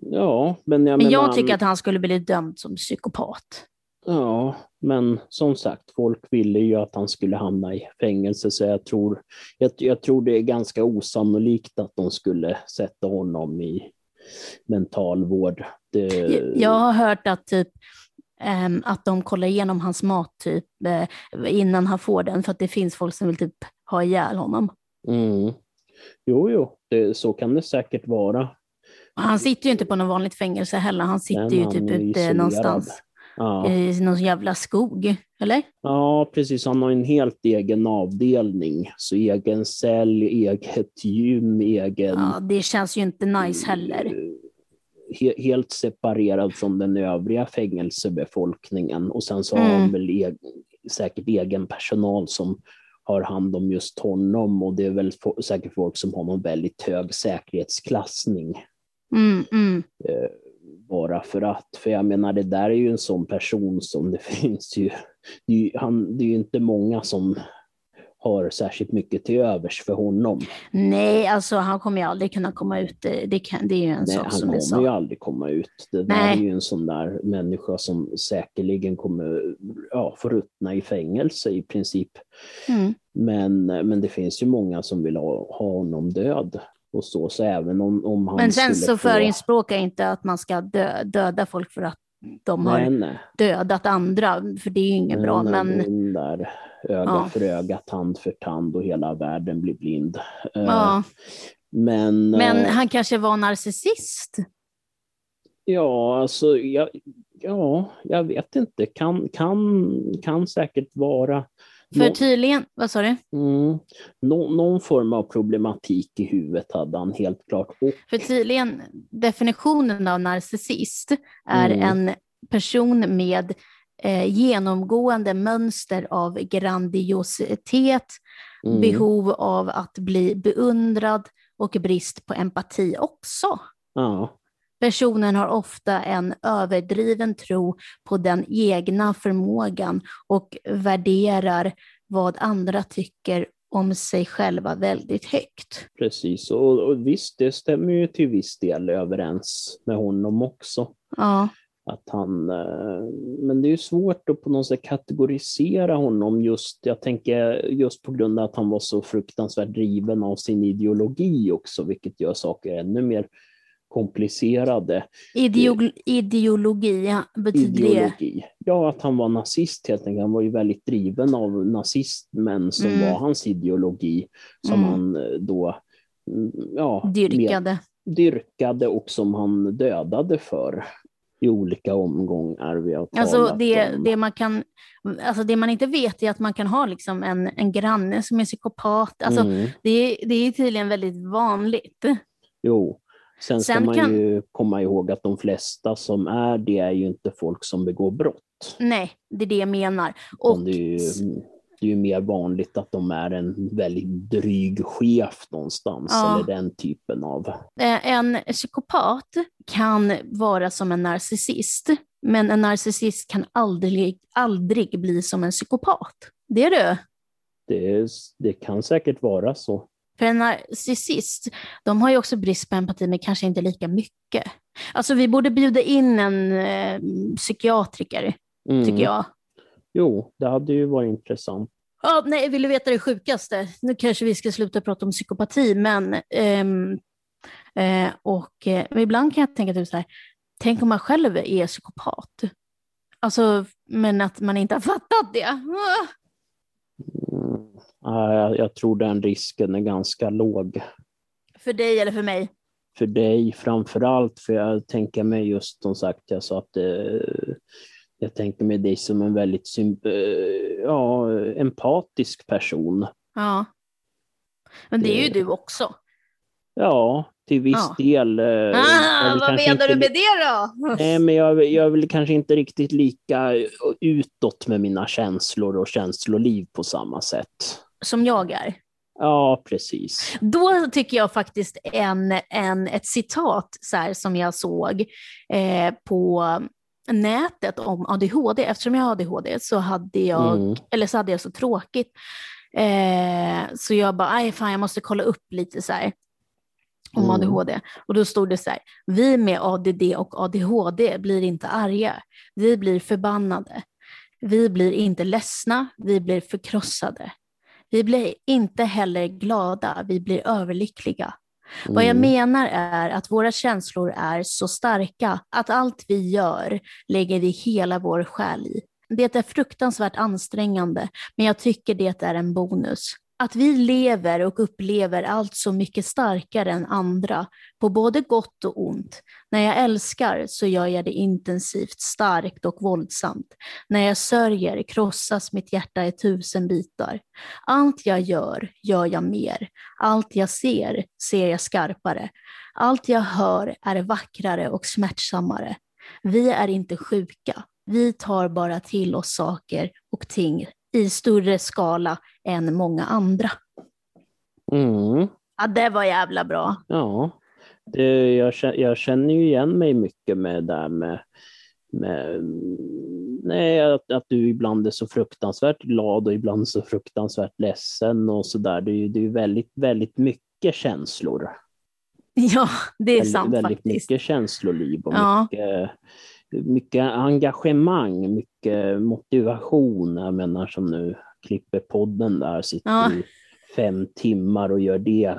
Ja, men jag Men menar, jag tycker att han skulle bli dömd som psykopat. Ja, men som sagt, folk ville ju att han skulle hamna i fängelse, så jag tror, jag, jag tror det är ganska osannolikt att de skulle sätta honom i mentalvård. Det, Jag har hört att, typ, ehm, att de kollar igenom hans mat typ, eh, innan han får den, för att det finns folk som vill typ ha ihjäl honom. mm. Jo, jo, det, så kan det säkert vara. Han sitter ju inte på något vanligt fängelse heller, han sitter Men ju typ ute någonstans Ja. i någon jävla skog, eller? ja, precis. Han har en helt egen avdelning. Så egen cell, eget gym, egen... Ja, det känns ju inte nice heller. he- helt separerad från den övriga fängelsebefolkningen. Och sen så har Mm. han väl e- säkert egen personal som har hand om just honom och det är väl säkert folk som har någon väldigt hög säkerhetsklassning. Mm, mm. Bara för att, för jag menar det där är ju en sån person som det finns ju, det är ju, han, det är ju inte många som har särskilt mycket till övers för honom. Nej, alltså han kommer ju aldrig kunna komma ut. Det, kan, det är ju en Nej, sak som är Han så. kommer ju aldrig komma ut. Det där är ju en sån där människa som säkerligen kommer ja, få ruttna i fängelse i princip. Mm. Men, men det finns ju många som vill ha, ha honom död. Och så, så även om, om han Men sen så få... förespråkar jag inte att man ska dö, döda folk för att de har Nej, nej. dödat andra, för det är ju inget bra. Nej, Men Den där öga Ja. för öga, tand för tand och hela världen blir blind. Eh, Ja. Men, Men eh, han kanske var narcissist? ja, alltså, jag, ja, jag vet inte. Kan, kan, kan säkert vara För nå- tydligen, vad sa du? mm, nå, någon form av problematik i huvudet hade han helt klart. Och, För tydligen, definitionen av narcissist är Mm. en person med eh, genomgående mönster av grandiositet, mm, behov av att bli beundrad och brist på empati också. ja, Personen har ofta en överdriven tro på den egna förmågan och värderar vad andra tycker om sig själva väldigt högt. precis. Och, och visst, det stämmer ju till viss del överens med honom också. Ja, Att han, eh, men det är ju svårt att på något sätt kategorisera honom just, jag tänker just på grund av att han var så fruktansvärt driven av sin ideologi också, vilket gör saker ännu mer komplicerade. Ideol ideologi ja, betyder det. Ideologi. Ja, att han var nazist helt enkelt. Han var ju väldigt driven av nazismen som Mm. var hans ideologi, som Mm. han eh, då mm, ja, med- Dyrkade. dyrkade och som han dödade för i olika omgångar. Vi har Alltså det, om. det, man kan, alltså det man inte vet är att man kan ha liksom en, en granne som är psykopat. Alltså mm, det, det är tydligen väldigt vanligt. jo. Sen ska Sen man kan- ju komma ihåg att de flesta som är det är ju inte folk som begår brott. Nej, det är det jag menar. Och det, är ju, det är ju mer vanligt att de är en väldigt dryg chef någonstans, Ja. eller den typen av... eh, en psykopat kan vara som en narcissist, men en narcissist kan aldrig, aldrig bli som en psykopat. Det är det. Det, det kan säkert vara så. För en narcissist, de har ju också brist på empati, men kanske inte lika mycket. Alltså vi borde bjuda in en eh, psykiatriker, Mm. tycker jag. Jo, det hade ju varit intressant. Ja, nej, vill du veta det sjukaste? Nu kanske vi ska sluta prata om psykopati, men ehm, eh, och, eh, ibland kan jag tänka typ så här, tänk om man själv är psykopat. Alltså, men att man inte har fattat det. Ja, Jag, tror den risken är ganska låg. För dig eller för mig? för dig framför allt, för jag tänker mig just som sagt, jag sa att eh, jag tänker mig dig som en väldigt eh, ja, empatisk person. Ja. Men det är ju du också. Ja, till viss Ja. del. eh, Ah, vad menar inte du med det då? Nej, men jag, jag är väl kanske inte riktigt lika utåt med mina känslor och känsloliv på samma sätt. Som jag är. Ja, precis. Då tycker jag faktiskt en, en, ett citat så här, som jag såg eh, på nätet om ADHD. Eftersom jag har ADHD så hade jag, Mm. eller så hade jag så tråkigt. Eh, så jag bara, aj fan jag måste kolla upp lite så här om Mm. ADHD. Och då stod det så här, vi med ADD och ADHD blir inte arga, vi blir förbannade. Vi blir inte ledsna, vi blir förkrossade. Vi blir inte heller glada, vi blir överlyckliga. Vad jag Mm. menar är att våra känslor är så starka att allt vi gör lägger vi hela vår själ i. Det är fruktansvärt ansträngande, men jag tycker det är en bonus. Att vi lever och upplever allt så mycket starkare än andra, på både gott och ont. När jag älskar så gör jag det intensivt, starkt och våldsamt. När jag sörjer krossas mitt hjärta i tusen bitar. Allt jag gör, gör jag mer. Allt jag ser, ser jag skarpare. Allt jag hör är vackrare och smärtsammare. Vi är inte sjuka. Vi tar bara till oss saker och ting i större skala än många andra. Mm. Ja, det var jävla bra. Ja, det, jag, jag känner ju igen mig mycket med det där med, med nej, att, att du ibland är så fruktansvärt glad och ibland så fruktansvärt ledsen och så där. Det är ju det är väldigt, väldigt mycket känslor. Ja, det är väldigt, sant väldigt faktiskt. mycket känsloliv och Ja. mycket, mycket engagemang, mycket motivation. Jag menar som nu klipper podden där, sitter Ja. i fem timmar och gör det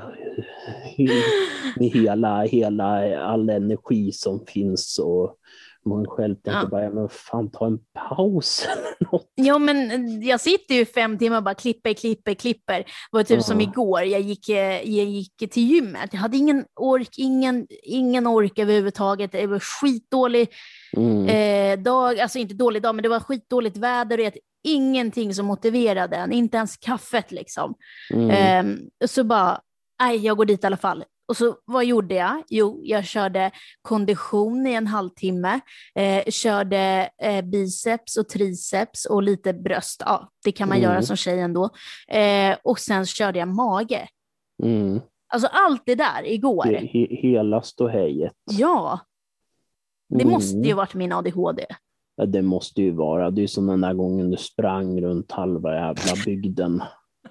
med hela, hela all energi som finns och man själv tänker Ja. bara, men fan ta en paus eller något. Ja, men eh, jag sitter ju fem timmar och bara klipper, klipper, klipper. Det var typ som Ja. igår, jag gick, eh, jag gick till gymmet. Jag hade ingen ork, ingen, ingen ork överhuvudtaget. Det var skitdålig Mm. eh, dag, alltså inte dålig dag, men det var skitdåligt väder och ingenting som motiverade en, inte ens kaffet liksom. Mm. Ehm, så bara, nej, jag går dit i alla fall. Och så vad gjorde jag? Jo, jag körde kondition i en halvtimme, eh, körde eh, biceps och triceps och lite bröst. Ja, det kan man Mm. göra som tjej ändå. Eh, och sen körde jag mage. Mm. Alltså allt det där igår. He, he, hela ståhejet. Ja, det Mm. måste ju varit min ADHD. Ja, det måste ju vara. Det är som den där gången du sprang runt halva jävla bygden.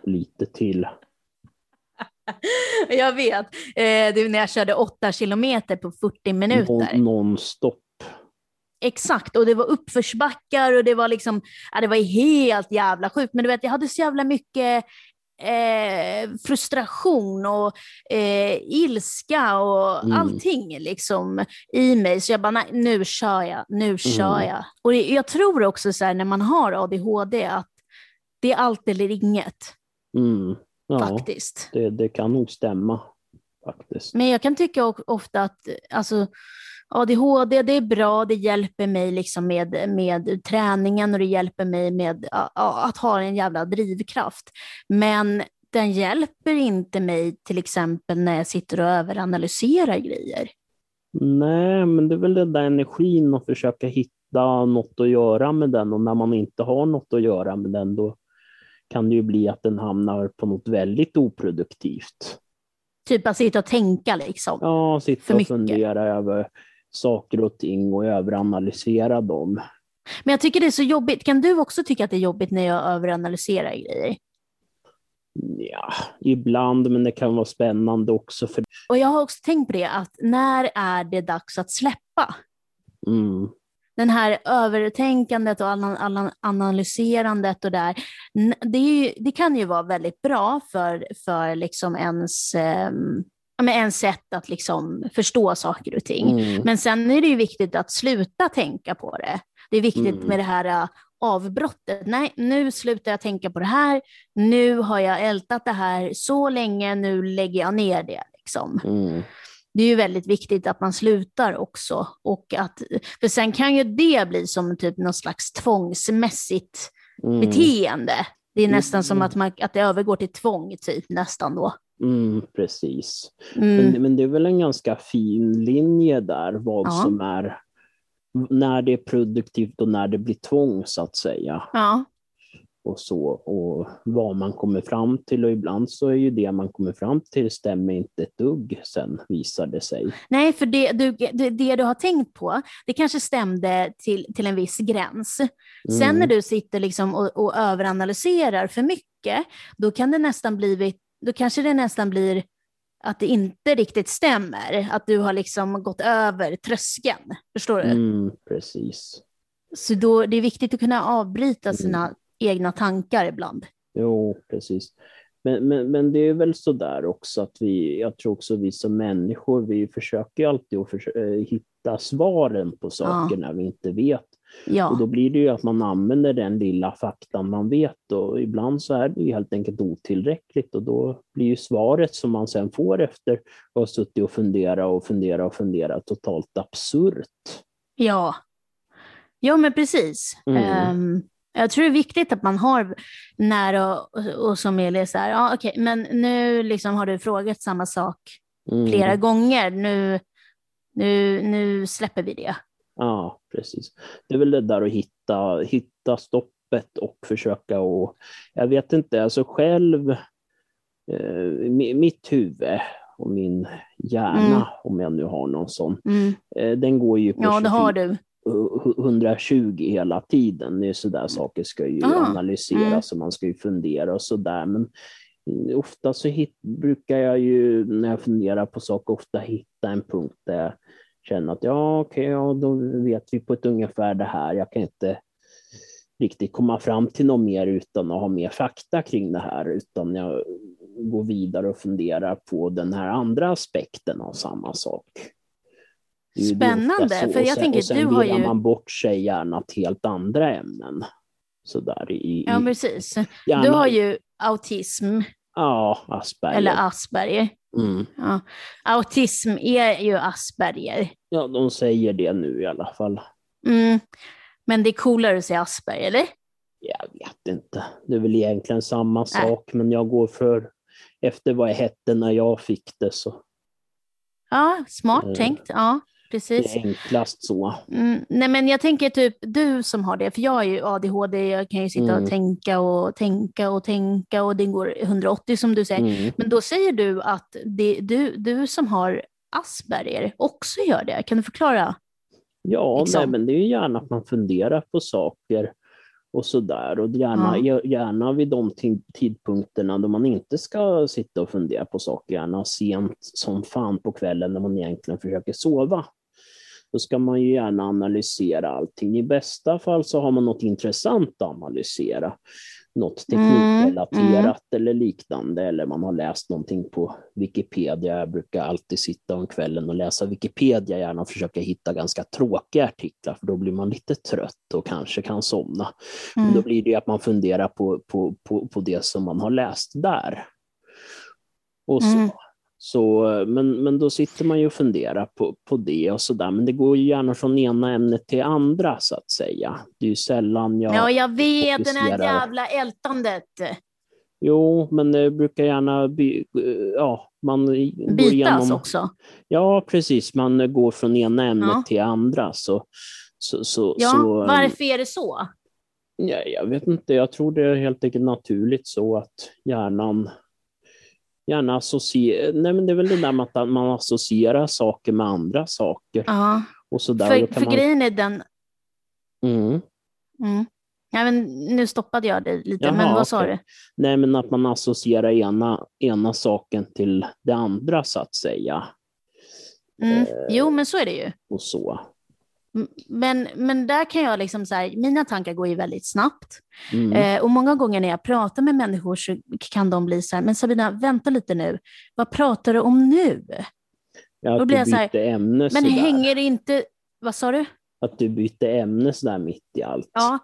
Lite till. Jag vet. Eh, är när jag körde åtta kilometer på 40 minuter. Non, nonstop. Exakt, och det var uppförsbackar och det var liksom, ja, det var helt jävla sjukt. Men du vet, jag hade så jävla mycket eh, frustration och eh, ilska och Mm. allting liksom i mig. Så jag bara, nej, nu kör jag, nu kör Mm. jag. Och jag tror också så här, när man har ADHD att det är allt eller inget Mm. Ja, faktiskt. det, det kan nog stämma. Faktiskt. Men jag kan tycka ofta att alltså, ADHD, det är bra, det hjälper mig liksom med, med träningen och det hjälper mig med ja, att ha en jävla drivkraft. Men den hjälper inte mig till exempel när jag sitter och överanalyserar grejer. Nej, men det är väl den där energin att försöka hitta något att göra med den och när man inte har något att göra med den då kan det ju bli att den hamnar på något väldigt oproduktivt. Typ att sitta och tänka liksom. Ja, sitta och mycket. fundera över saker och ting och överanalysera dem. Men jag tycker det är så jobbigt. Kan du också tycka att det är jobbigt när jag överanalyserar grejer? Ja, ibland, men det kan vara spännande också. För, Och jag har också tänkt på det, att när är det dags att släppa? mm, den här övertänkandet och ana- ana- analyserandet och där, det, ju, det kan ju vara väldigt bra för, för liksom ens, ja, men ens sätt att liksom förstå saker och ting. mm, Men sen är det ju viktigt att sluta tänka på det. Det är viktigt Mm. med det här äh, avbrottet. Nej, nu slutar jag tänka på det här. Nu har jag ältat det här så länge, nu lägger jag ner det. Liksom mm, det är ju väldigt viktigt att man slutar också. Och att, för sen kan ju det bli som typ någon slags tvångsmässigt mm, beteende. Det är nästan som Mm. att, man, att det övergår till tvång, typ nästan då. Mm, precis. Mm. Men, men det är väl en ganska fin linje där, vad Ja. som är när det är produktivt och när det blir tvång så att säga. Ja, Och så och vad man kommer fram till och ibland så är ju det man kommer fram till stämmer inte ett dugg sen visar det sig. nej, för det du, det, det du har tänkt på, det kanske stämde till, till en viss gräns. Sen Mm. när du sitter liksom och, och överanalyserar för mycket, då kan det nästan bli, då kanske det nästan blir att det inte riktigt stämmer, att du har liksom gått över tröskeln. Förstår du? Mm, precis. Så då, det är viktigt att kunna avbryta Mm. sina egna tankar ibland. Jo, precis. Men, men, men det är väl så där också att vi, jag tror också vi som människor, vi försöker alltid att försö- eh, hitta svaren på saker när vi inte vet. Och Ja, då blir det ju att man använder den lilla faktan man vet och ibland så är det ju helt enkelt otillräckligt och då blir ju svaret som man sen får efter att ha suttit och fundera och fundera och fundera totalt absurt. ja. ja men precis. Mm. Ehm, jag tror det är viktigt att man har nära och, och som Eli så här, ja okej, men nu liksom har du frågat samma sak Mm. flera gånger. Nu, nu, nu släpper vi det. Ja, precis. Det är väl det där att hitta, hitta stopp öppet och försöka och jag vet inte, alltså själv, eh, mitt huvud och min hjärna, mm. om jag nu har någon sån, mm. eh, den går ju på ja, det har du. 120 hela tiden. Det är sådär mm. saker ska ju ah. analyseras mm. och man ska ju fundera och sådär. Men ofta så hit, brukar jag ju när jag funderar på saker ofta hitta en punkt där känner att ja, okej, okay, ja, då vet vi på ett ungefär det här. Jag kan inte riktigt komma fram till något mer utan att ha mer fakta kring det här, utan jag går vidare och funderar på den här andra aspekten av samma sak. Spännande, för jag sen, tänker sen du har ju... man bort sig gärna till helt andra ämnen. Sådär i, ja, precis. Gärna... Du har ju autism. Ja, Asperger. Eller Asperger. Mm. Ja. Autism är ju Asperger. Ja, de säger det nu i alla fall. Mm. Men det är coolare att säga Asperger, eller? Jag vet inte. Det är väl egentligen samma sak, men jag går för efter vad jag hette när jag fick det. Så. Ja, smart mm. tänkt. Ja, precis. Det är enklast så. Mm, nej, men jag tänker typ du som har det, för jag är ju ADHD, jag kan ju sitta mm. och tänka och tänka och tänka och det går 180 som du säger. Mm. Men då säger du att det, du, du som har Asperger också gör det. Kan du förklara? Ja, liksom? nej, men det är ju gärna att man funderar på saker och sådär. Och gärna, ja. gärna vid de tidpunkterna då man inte ska sitta och fundera på saker, gärna sent som fan på kvällen när man egentligen försöker sova. Då ska man ju gärna analysera allting. I bästa fall så har man något intressant att analysera något teknikrelaterat mm, mm. eller liknande, eller man har läst någonting på Wikipedia. Jag brukar alltid sitta om kvällen och läsa Wikipedia, gärna försöka hitta ganska tråkiga artiklar, för då blir man lite trött och kanske kan somna. Mm. Men då blir det att man funderar på, på, på, på det som man har läst där. Och så. Mm. Så, men, men då sitter man ju och funderar på, på det och sådär. Men det går ju gärna från ena ämnet till andra så att säga. Det är ju sällan jag Ja, jag vet, det här jävla ältandet. Jo, men det brukar gärna by, ja, man Bytas igenom, också? Ja, precis. Man går från ena ämnet ja. till andra. Så, så, så, ja, så, varför är det så? Ja, jag vet inte. Jag tror det är helt enkelt naturligt så att hjärnan gärna associera, nej men det är väl det där med att man associerar saker med andra saker. Ja, och så där. för, för man... grejen är den... Mm. Mm. Ja, men nu stoppade jag dig lite, Jaha, men vad sa du? Nej, men att man associerar ena, ena saken till det andra så att säga. Mm. Eh, jo, men så är det ju. Och så. Men, men där kan jag liksom så här, mina tankar går ju väldigt snabbt. Mm. Eh, och många gånger när jag pratar med människor så kan de bli så här, men Sabina, vänta lite nu, vad pratar du om nu? Ja, Då blir du byter här, ämne Men sådär. hänger inte, vad sa du? Att du byter ämne sådär mitt i allt. Ja,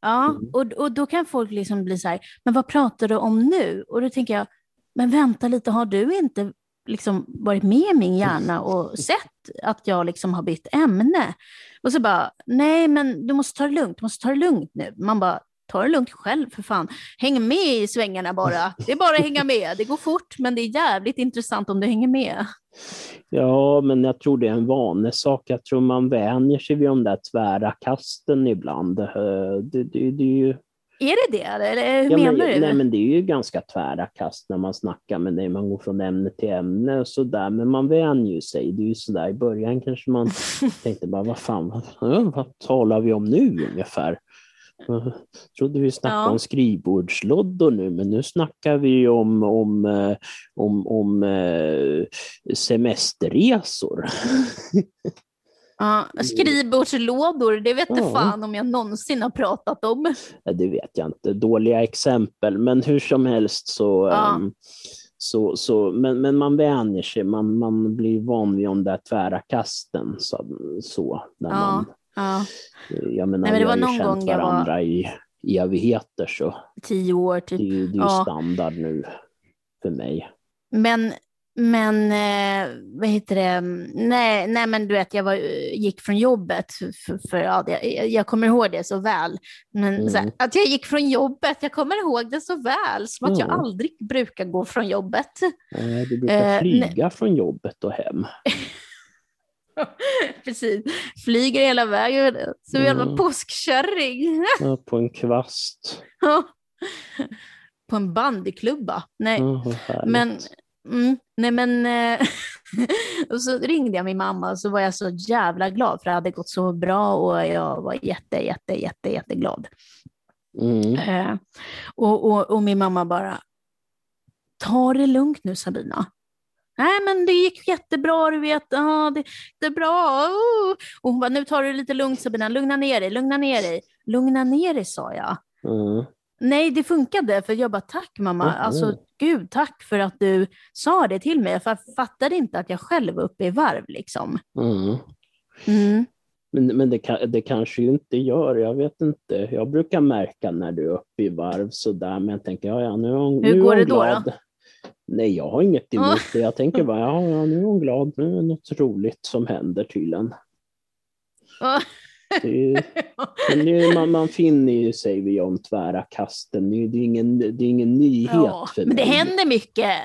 ja mm. och, och då kan folk liksom bli så här, men vad pratar du om nu? Och då tänker jag, men vänta lite, har du inte liksom varit med i min hjärna och sett att jag liksom har bytt ämne. Och så bara, nej men du måste ta det lugnt, du måste ta det lugnt nu. Man bara, ta det lugnt själv för fan. Häng med i svängarna bara. Det är bara att hänga med. Det går fort, men det är jävligt intressant om du hänger med. Ja, men jag tror det är en vanesak. Jag tror man vänjer sig vid de där tvära kasten ibland. Eh, det, det, det är ju är det det, eller ja, menar men, du? Nej, men det är ju ganska tvära kast när man snackar med dig. Man går från ämne till ämne och sådär, men man vänjer sig. Det är ju sådär i början kanske man tänkte bara, vad fan, vad, vad talar vi om nu ungefär? Jag trodde vi snackade ja. om skrivbordsloddor nu, men nu snackar vi om, om, eh, om, om eh, semesterresor. Ja, skrivbordslådor, det vet inte ja. fan om jag någonsin har pratat om. Det vet jag inte, dåliga exempel, men hur som helst så, ja. um, så, så men, men man vänjer sig, man, man blir van vid de där tvära kasten. Så, så när ja. man, ja. Jag menar, Nej, men det var vi har ju känt varandra var... i evigheter, så tio år typ. det, det är ju standard nu för mig. Men men eh, vad heter det? Nej, nej, men du vet, jag var, gick från jobbet, för, för ja, jag, jag, kommer ihåg det så väl. Men mm. här, att jag gick från jobbet, jag kommer ihåg det så väl, som att mm. jag aldrig brukar gå från jobbet. Nej, du brukar eh, flyga från jobbet och hem. Precis. Flyger hela vägen som en jävla Mm. påskkärring. Ja, på en kvast. På en bandyklubba. Nej, härligt. men, mm, nej men, eh, och så ringde jag min mamma och så var jag så jävla glad för det hade gått så bra och jag var jätte, jätte, jätte, jätteglad. Mm. Eh, och, och, och min mamma bara, ta det lugnt nu Sabina. Nej men det gick jättebra, du vet, ja, det, det är bra. Oh. Och hon bara, nu tar du det lite lugnt Sabina, lugna ner dig, lugna ner dig. Lugna ner dig sa jag. Mm. Nej, det funkade, för jag bara tack mamma. Mhm. Alltså gud, tack för att du sa det till mig. För jag fattade inte att jag själv var uppe i varv liksom. Mm. Mm. Men, men det, det kanske ju inte gör, jag vet inte. Jag brukar märka när du är uppe i varv sådär, men jag tänker, ja, ja nu är hon, Hur nu är går hon det då, glad. då? Nej, jag har inget emot det. Jag tänker bara, ja, ja, nu är hon glad, nu är det något roligt som händer tydligen. Det det är, man, man finner ju sig vid de tvära kasten. Det är, det är, ingen, det är ingen nyhet Ja, för men det mig. händer mycket.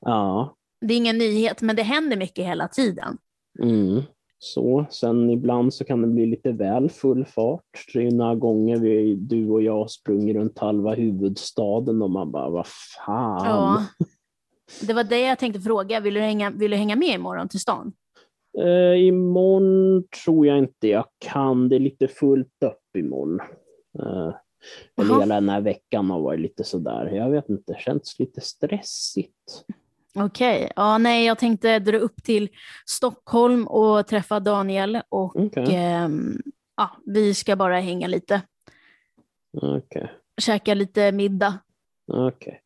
Ja, Det är ingen nyhet, men det händer mycket hela tiden. mm. så. Sen ibland så kan det bli lite väl full fart. Det är ju några gånger vi, du och jag sprungit runt halva huvudstaden och man bara, vad fan. Ja. Det var det jag tänkte fråga. Vill du hänga, vill du hänga med imorgon till stan? Eh, imorgon tror jag inte jag kan. Det är lite fullt upp imorgon. Eh, eller hela den här veckan har varit lite sådär. Jag vet inte, det känns lite stressigt. Okej, ja, nej, jag tänkte dra upp till Stockholm och träffa Daniel och Okej. ehm, ja, vi ska bara hänga lite, Okej. käka lite middag. Okej.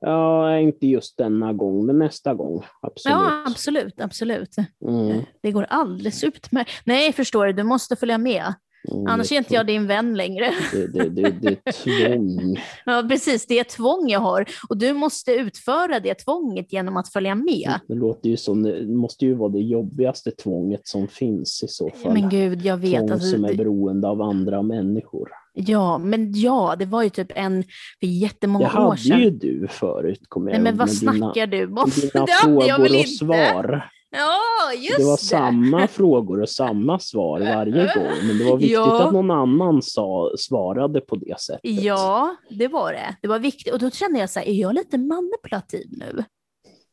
Ja, inte just denna gång, men nästa gång. Absolut. Ja, absolut, absolut. Mm, Det går alldeles utmärkt. Nej, förstår du, du måste följa med. mm, Annars är inte jag din vän längre. Det, det, det, det är tvång. Ja, precis, det är tvång jag har och du måste utföra det tvånget genom att följa med. Det låter ju som, det måste ju vara det jobbigaste tvånget som finns i så fall. Men gud, jag vet. Tvång Alltså, som är beroende av andra människor. Ja, men ja, det var ju typ en för jättemånga Det år hade sedan. ju du förut, kommer jag Nej, men vad med dina, snackar du om? dina Det hade jag frågor väl och inte? svar. Ja, just Det var det. samma frågor och samma svar varje gång, men det var viktigt Ja. att någon annan sa, svarade på det sättet. Ja, det var det. Det var viktigt. Och då kände jag så här, är jag lite manipulativ nu?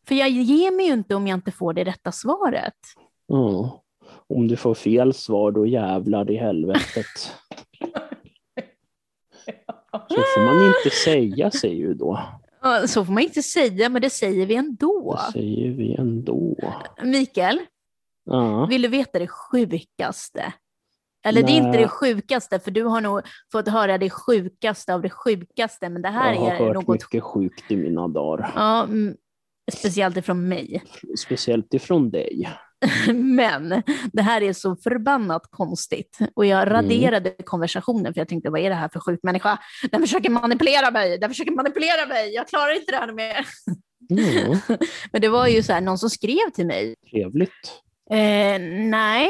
För jag ger mig ju inte om jag inte får det rätta svaret. Ja. Om du får fel svar, då jävlar i helvetet. Så får man inte säga, säger ju då. Så får man inte säga, men det säger vi ändå. Det säger vi ändå. Mikael, Ja. vill du veta det sjukaste? Eller det är inte Nej. det sjukaste, för du har nog fått höra det sjukaste av det sjukaste, men det här Jag har är hört något mycket sjukt i mina dagar. Ja, mm, speciellt ifrån mig. Speciellt ifrån dig. Men det här är så förbannat konstigt. Och jag Mm. raderade konversationen för jag tänkte, vad är det här för sjuk människa? Den försöker manipulera mig, den försöker manipulera mig, jag klarar inte det här mer. Mm, Men det var ju så här, någon som skrev till mig. trevligt. Eh, nej,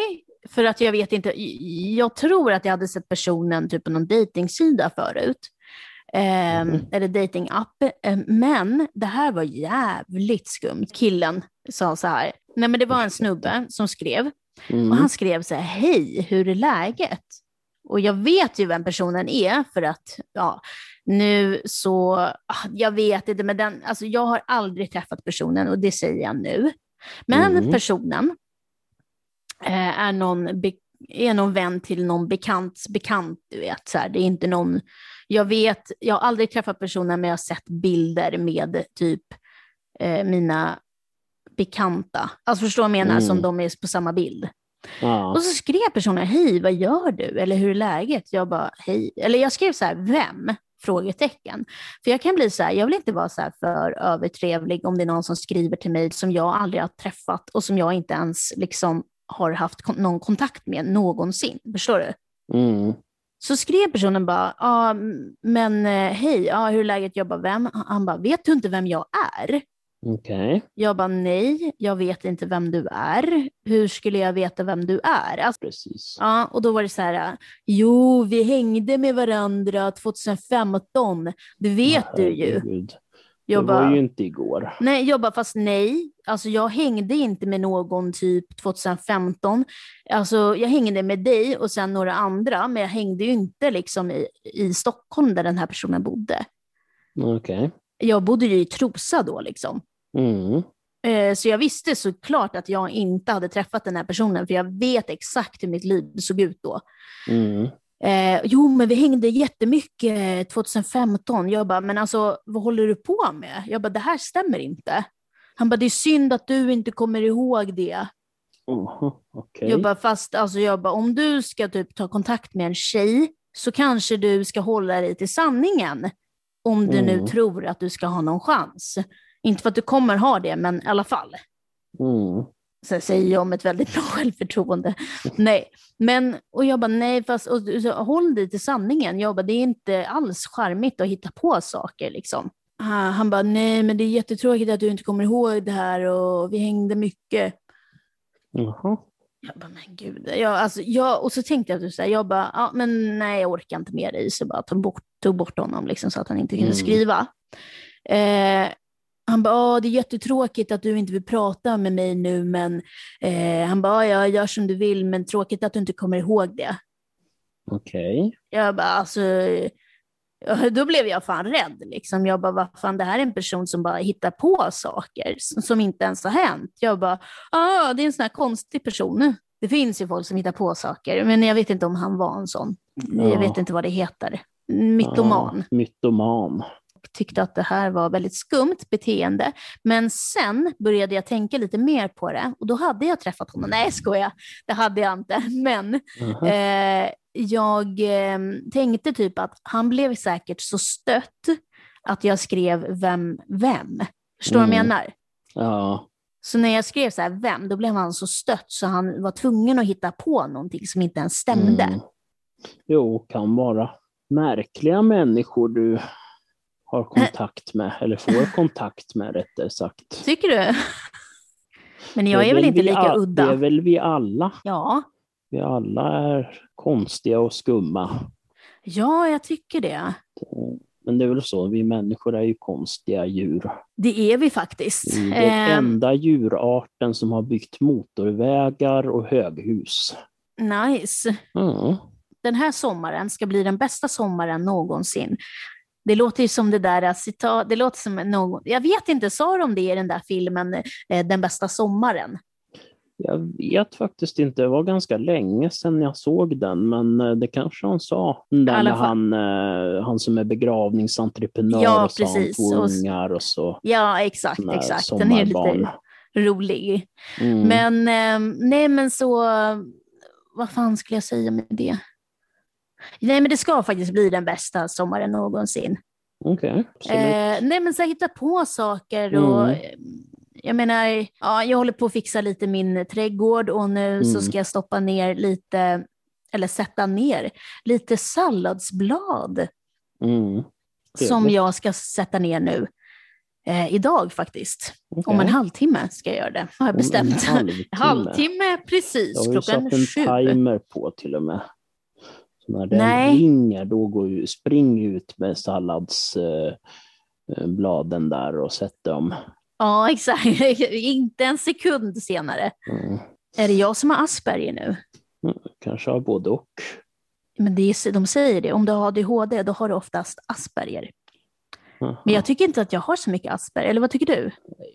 för att jag vet inte. Jag tror att jag hade sett personen typ på någon dejtingsida förut. Eh, Mhm. Eller datingapp. Eh, men det här var jävligt skumt. Killen sa så här. Nej men det var en snubbe som skrev. Mm. Och han skrev så här, hej, hur är läget? Och jag vet ju vem personen är för att, ja, nu så, ah, jag vet inte, men den, alltså jag har aldrig träffat personen och det säger jag nu. Men Mm. personen eh, är, någon be, är någon vän till någon bekants bekant, du vet. Så här. Det är inte någon, jag vet, jag har aldrig träffat personen men jag har sett bilder med typ eh, mina bekanta. Alltså förstår du vad jag menar, Mm. som de är på samma bild. Ja. Och så skrev personen, hej, vad gör du? Eller hur är läget? Jag bara, hej. Eller jag skrev så här, vem? Frågetecken. För jag kan bli så här, jag vill inte vara så här för övertrevlig om det är någon som skriver till mig som jag aldrig har träffat och som jag inte ens liksom har haft kon- någon kontakt med någonsin. Förstår du? Mm. Så skrev personen bara, ja, men eh, hej, ja, hur är läget? Jag bara, vem? Han bara, vet du inte vem jag är? Okej, Jag bara, nej, jag vet inte vem du är. Hur skulle jag veta vem du är? Alltså, precis. Ja, och då var det så här, jo, vi hängde med varandra 2015, det vet du ju. Herregud. Jag det var bara, ju inte igår. nej, jag bara, fast nej, alltså jag hängde inte med någon typ 2015. Alltså jag hängde med dig och sen några andra, men jag hängde ju inte liksom i, i Stockholm där den här personen bodde. Okej. Jag bodde ju i Trosa då liksom. Mm. Eh, Så jag visste såklart att jag inte hade träffat den här personen, för jag vet exakt hur mitt liv såg ut då. Mm. Eh, jo, men vi hängde jättemycket 2015. Jag bara, men alltså vad håller du på med? Jag bara, det här stämmer inte. Han bara, det är synd att du inte kommer ihåg det. Oho, Okej. Jag bara, fast alltså, jag bara, om du ska typ ta kontakt med en tjej så kanske du ska hålla dig till sanningen. Om du nu Mm. tror att du ska ha någon chans. Inte för att du kommer ha det, men i alla fall. Mm. Så säger jag med ett väldigt bra självförtroende. Nej, men och jag bara nej, fast och, så, håll dig till sanningen. Jag bara det är inte alls charmigt att hitta på saker liksom. Ah, Han bara nej, men det är jättetråkigt att du inte kommer ihåg det här och vi hängde mycket. Jaha. Jag bara men gud. Jag, alltså, jag, och så tänkte jag så här, jag bara ja, men nej, jag orkar inte med dig. Så bara tog bort, tog bort honom liksom, så att han inte kunde Mm. skriva. Eh, han bara, "Ja, det är jättetråkigt att du inte vill prata med mig nu, men eh, han bara, "Ja, jag gör som du vill, men tråkigt att du inte kommer ihåg det. Okej. Jag bara, alltså, då blev jag fan rädd. Liksom. Jag bara, vad fan, det här är en person som bara hittar på saker som, inte ens har hänt. Jag bara, ah, det är en sån här konstig person. Det finns ju folk som hittar på saker, men jag vet inte om han var en sån. Jag Ja. vet inte vad det heter. Mytoman. Ja, mytoman. tyckte att det här var väldigt skumt beteende. Men sen började jag tänka lite mer på det och då hade jag träffat honom. Nej, skojar. Det hade jag inte. Men Jaha. eh, jag eh, tänkte typ att han blev säkert så stött att jag skrev vem, vem. Förstår du vad jag Mm. menar? Ja. Så när jag skrev så här vem, då blev han så stött så han var tvungen att hitta på någonting som inte ens stämde. Mm. Jo, kan vara märkliga människor du har kontakt med, eller får kontakt med rättare sagt. Tycker du? Men jag är väl inte lika udda? Det är väl vi alla. Ja. Vi alla är konstiga och skumma. ja, jag tycker det. Men det är väl så, vi människor är ju konstiga djur. Det är vi faktiskt. Vi är den Ehm, enda djurarten som har byggt motorvägar och höghus. nice. Mm. Den här sommaren ska bli den bästa sommaren någonsin. Det låter ju som det där citat, det låter som någon, jag vet inte, sa de det i den där filmen, eh, Den bästa sommaren? Jag vet faktiskt inte, det var ganska länge sedan jag såg den, men eh, det kanske han sa. Där fall. han, han som är begravningsentreprenör Ja, och har han precis. två Och ungar och så. Ja, exakt, exakt. Den är lite rolig. Mm. Men, eh, nej men så, vad fan skulle jag säga med det? Nej men det ska faktiskt bli den bästa sommaren någonsin. Okej, absolut. Eh, nej men så hitta på saker och Mm. eh, jag menar, ja, jag håller på att fixa lite min trädgård och nu så Mm. ska jag stoppa ner lite, eller sätta ner lite salladsblad Mm. som jag ska sätta ner nu. Eh, idag faktiskt. Om Okej. en halvtimme ska jag göra det, har jag Om bestämt. Halvtimme. halvtimme precis, Jag har ju klockan satt en sju. timer på till och med. När den Nej. ringer, då går ju, spring ut med salladsbladen eh, bladen där och sätt dem. Ja, exakt. Inte en sekund senare. Mm. Är det jag som har Asperger nu? Kanske har både och. Men det är, de säger det, om du har ADHD då har du oftast Asperger. Men jag tycker inte att jag har så mycket Asperger, eller vad tycker du?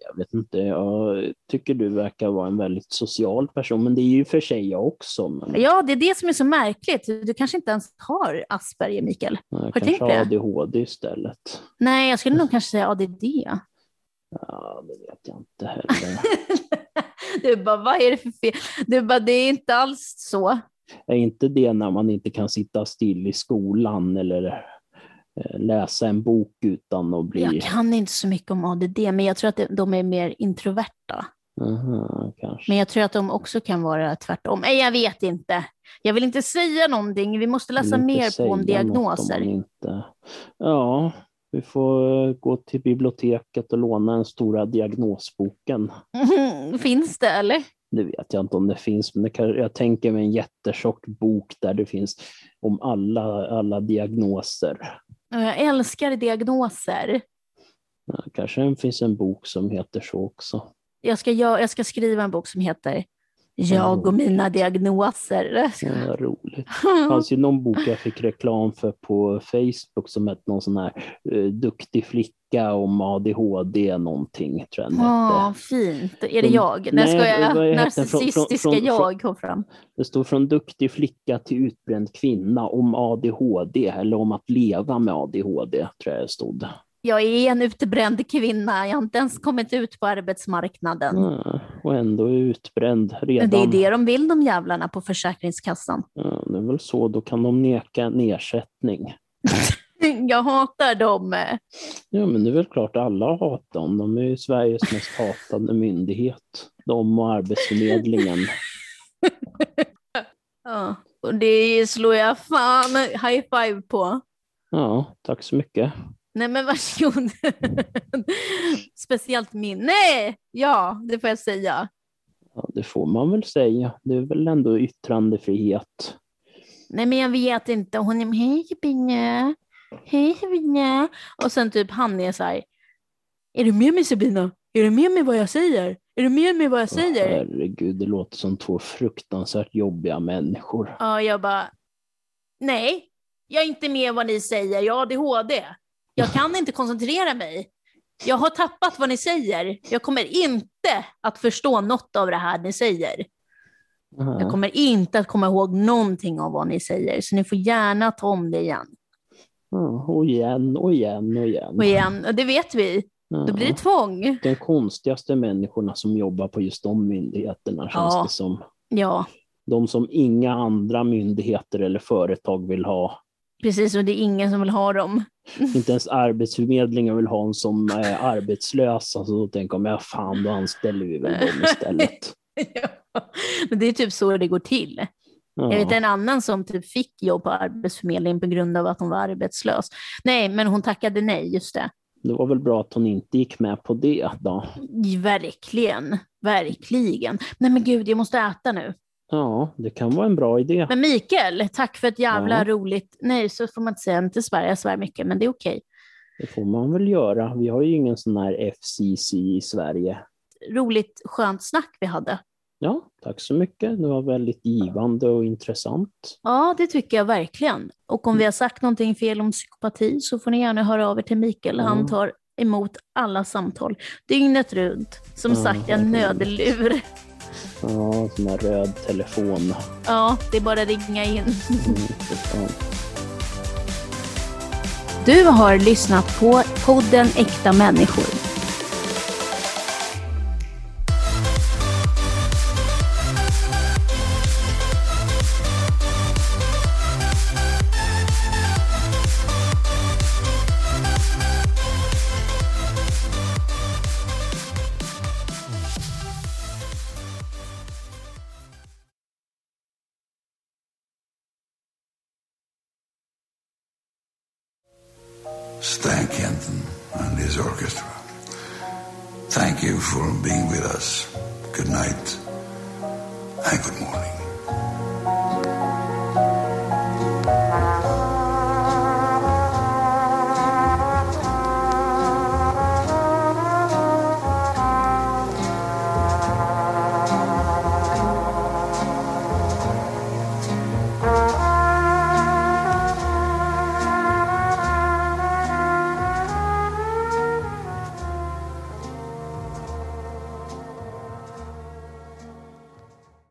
Jag vet inte, jag tycker du verkar vara en väldigt social person, men det är ju för sig jag också. Men Ja, det är det som är så märkligt. Du kanske inte ens har Asperger, Mikael. jag du kanske tänkt har det? ADHD istället. Nej, jag skulle nog kanske säga ADD. Ja, det vet jag inte heller. Du bara, vad är det för fel? Du bara, det är inte alls så. är inte det när man inte kan sitta still i skolan eller läsa en bok utan att bli... Jag kan inte så mycket om ADD, men jag tror att de är mer introverta. Aha. Men jag tror att de också kan vara tvärtom. Nej, jag vet inte. Jag vill inte säga någonting. Vi måste läsa mer på om diagnoser. man inte... Ja, vi får eh, gå till biblioteket och låna den stora diagnosboken. Finns det eller? Det vet jag inte om det finns, men det kan, jag tänker mig en jättetjock bok där det finns om alla, alla diagnoser. Jag älskar diagnoser. Ja, kanske det finns en bok som heter så också. Jag ska, jag, jag ska skriva en bok som heter Jag och mina diagnoser. Ja, roligt. Det fanns ju någon bok jag fick reklam för på Facebook som hette någon sån här uh, duktig flicka om ADHD någonting. Tror jag Ja, fint. Är det jag? När ska jag narcissistiska från, från, jag kom fram? Det står från duktig flicka till utbränd kvinna om ADHD eller om att leva med ADHD, tror jag det stod jag är en utbränd kvinna, jag har inte ens kommit ut på arbetsmarknaden. Ja, och ändå är utbränd redan. Men det är det de vill de jävlarna på Försäkringskassan. Ja, det är väl så, då kan de neka en ersättning. jag hatar dem. Ja, men det är väl klart alla hatar dem. De är ju Sveriges mest hatade myndighet. De och Arbetsförmedlingen. ja, och det slår jag fan high five på. Ja, tack så mycket. Nej men varsågod. Speciellt min. Nej, ja, det får jag säga. Ja, det får man väl säga. Det är väl ändå yttrandefrihet. Nej, men jag vet inte. Hon är hej Sabina, hej Sabina. Och sen typ han är så här, är du med mig Sabina? Är du med mig vad jag säger? Är du med mig vad jag säger? Oh, herregud, det låter som två fruktansvärt jobbiga människor. Ja, jag bara, nej, jag är inte med vad ni säger, jag har ADHD. Jag kan inte koncentrera mig. Jag har tappat vad ni säger. Jag kommer inte att förstå något av det här ni säger. Mm. Jag kommer inte att komma ihåg någonting av vad ni säger, så ni får gärna ta om det igen. Mm, och igen och igen och igen. Och igen, det vet vi. Mm. Då blir det tvång. De konstigaste människorna som jobbar på just de myndigheterna känns ja. det som. Ja. De som inga andra myndigheter eller företag vill ha. Precis, och det är ingen som vill ha dem. Inte ens Arbetsförmedlingen vill ha en som är arbetslös. Alltså, då tänker de, ja fan, då anställer vi väl dem istället. ja, men det är typ så det går till. Ja. Jag vet en annan som typ fick jobb på Arbetsförmedlingen på grund av att hon var arbetslös. Nej, men hon tackade nej, just det. Det var väl bra att hon inte gick med på det då. Verkligen, verkligen. Nej men gud, jag måste äta nu. Ja, det kan vara en bra idé. Men Mikael, tack för ett jävla ja. roligt... Nej, så får man inte säga. Inte svär, jag svär mycket, men det är okej. Okay. Det får man väl göra. Vi har ju ingen sån här FCC i Sverige. Roligt, skönt snack vi hade. Ja, tack så mycket. Det var väldigt givande och intressant. Ja, det tycker jag verkligen. Och om vi har sagt någonting fel om psykopati så får ni gärna höra av er till Mikael. Ja. Han tar emot alla samtal dygnet runt. Som ja, sagt, en nödlur. Ja, sån här röd telefon. Ja, det är bara att ringa in. Mm, du har lyssnat på podden Äkta människor.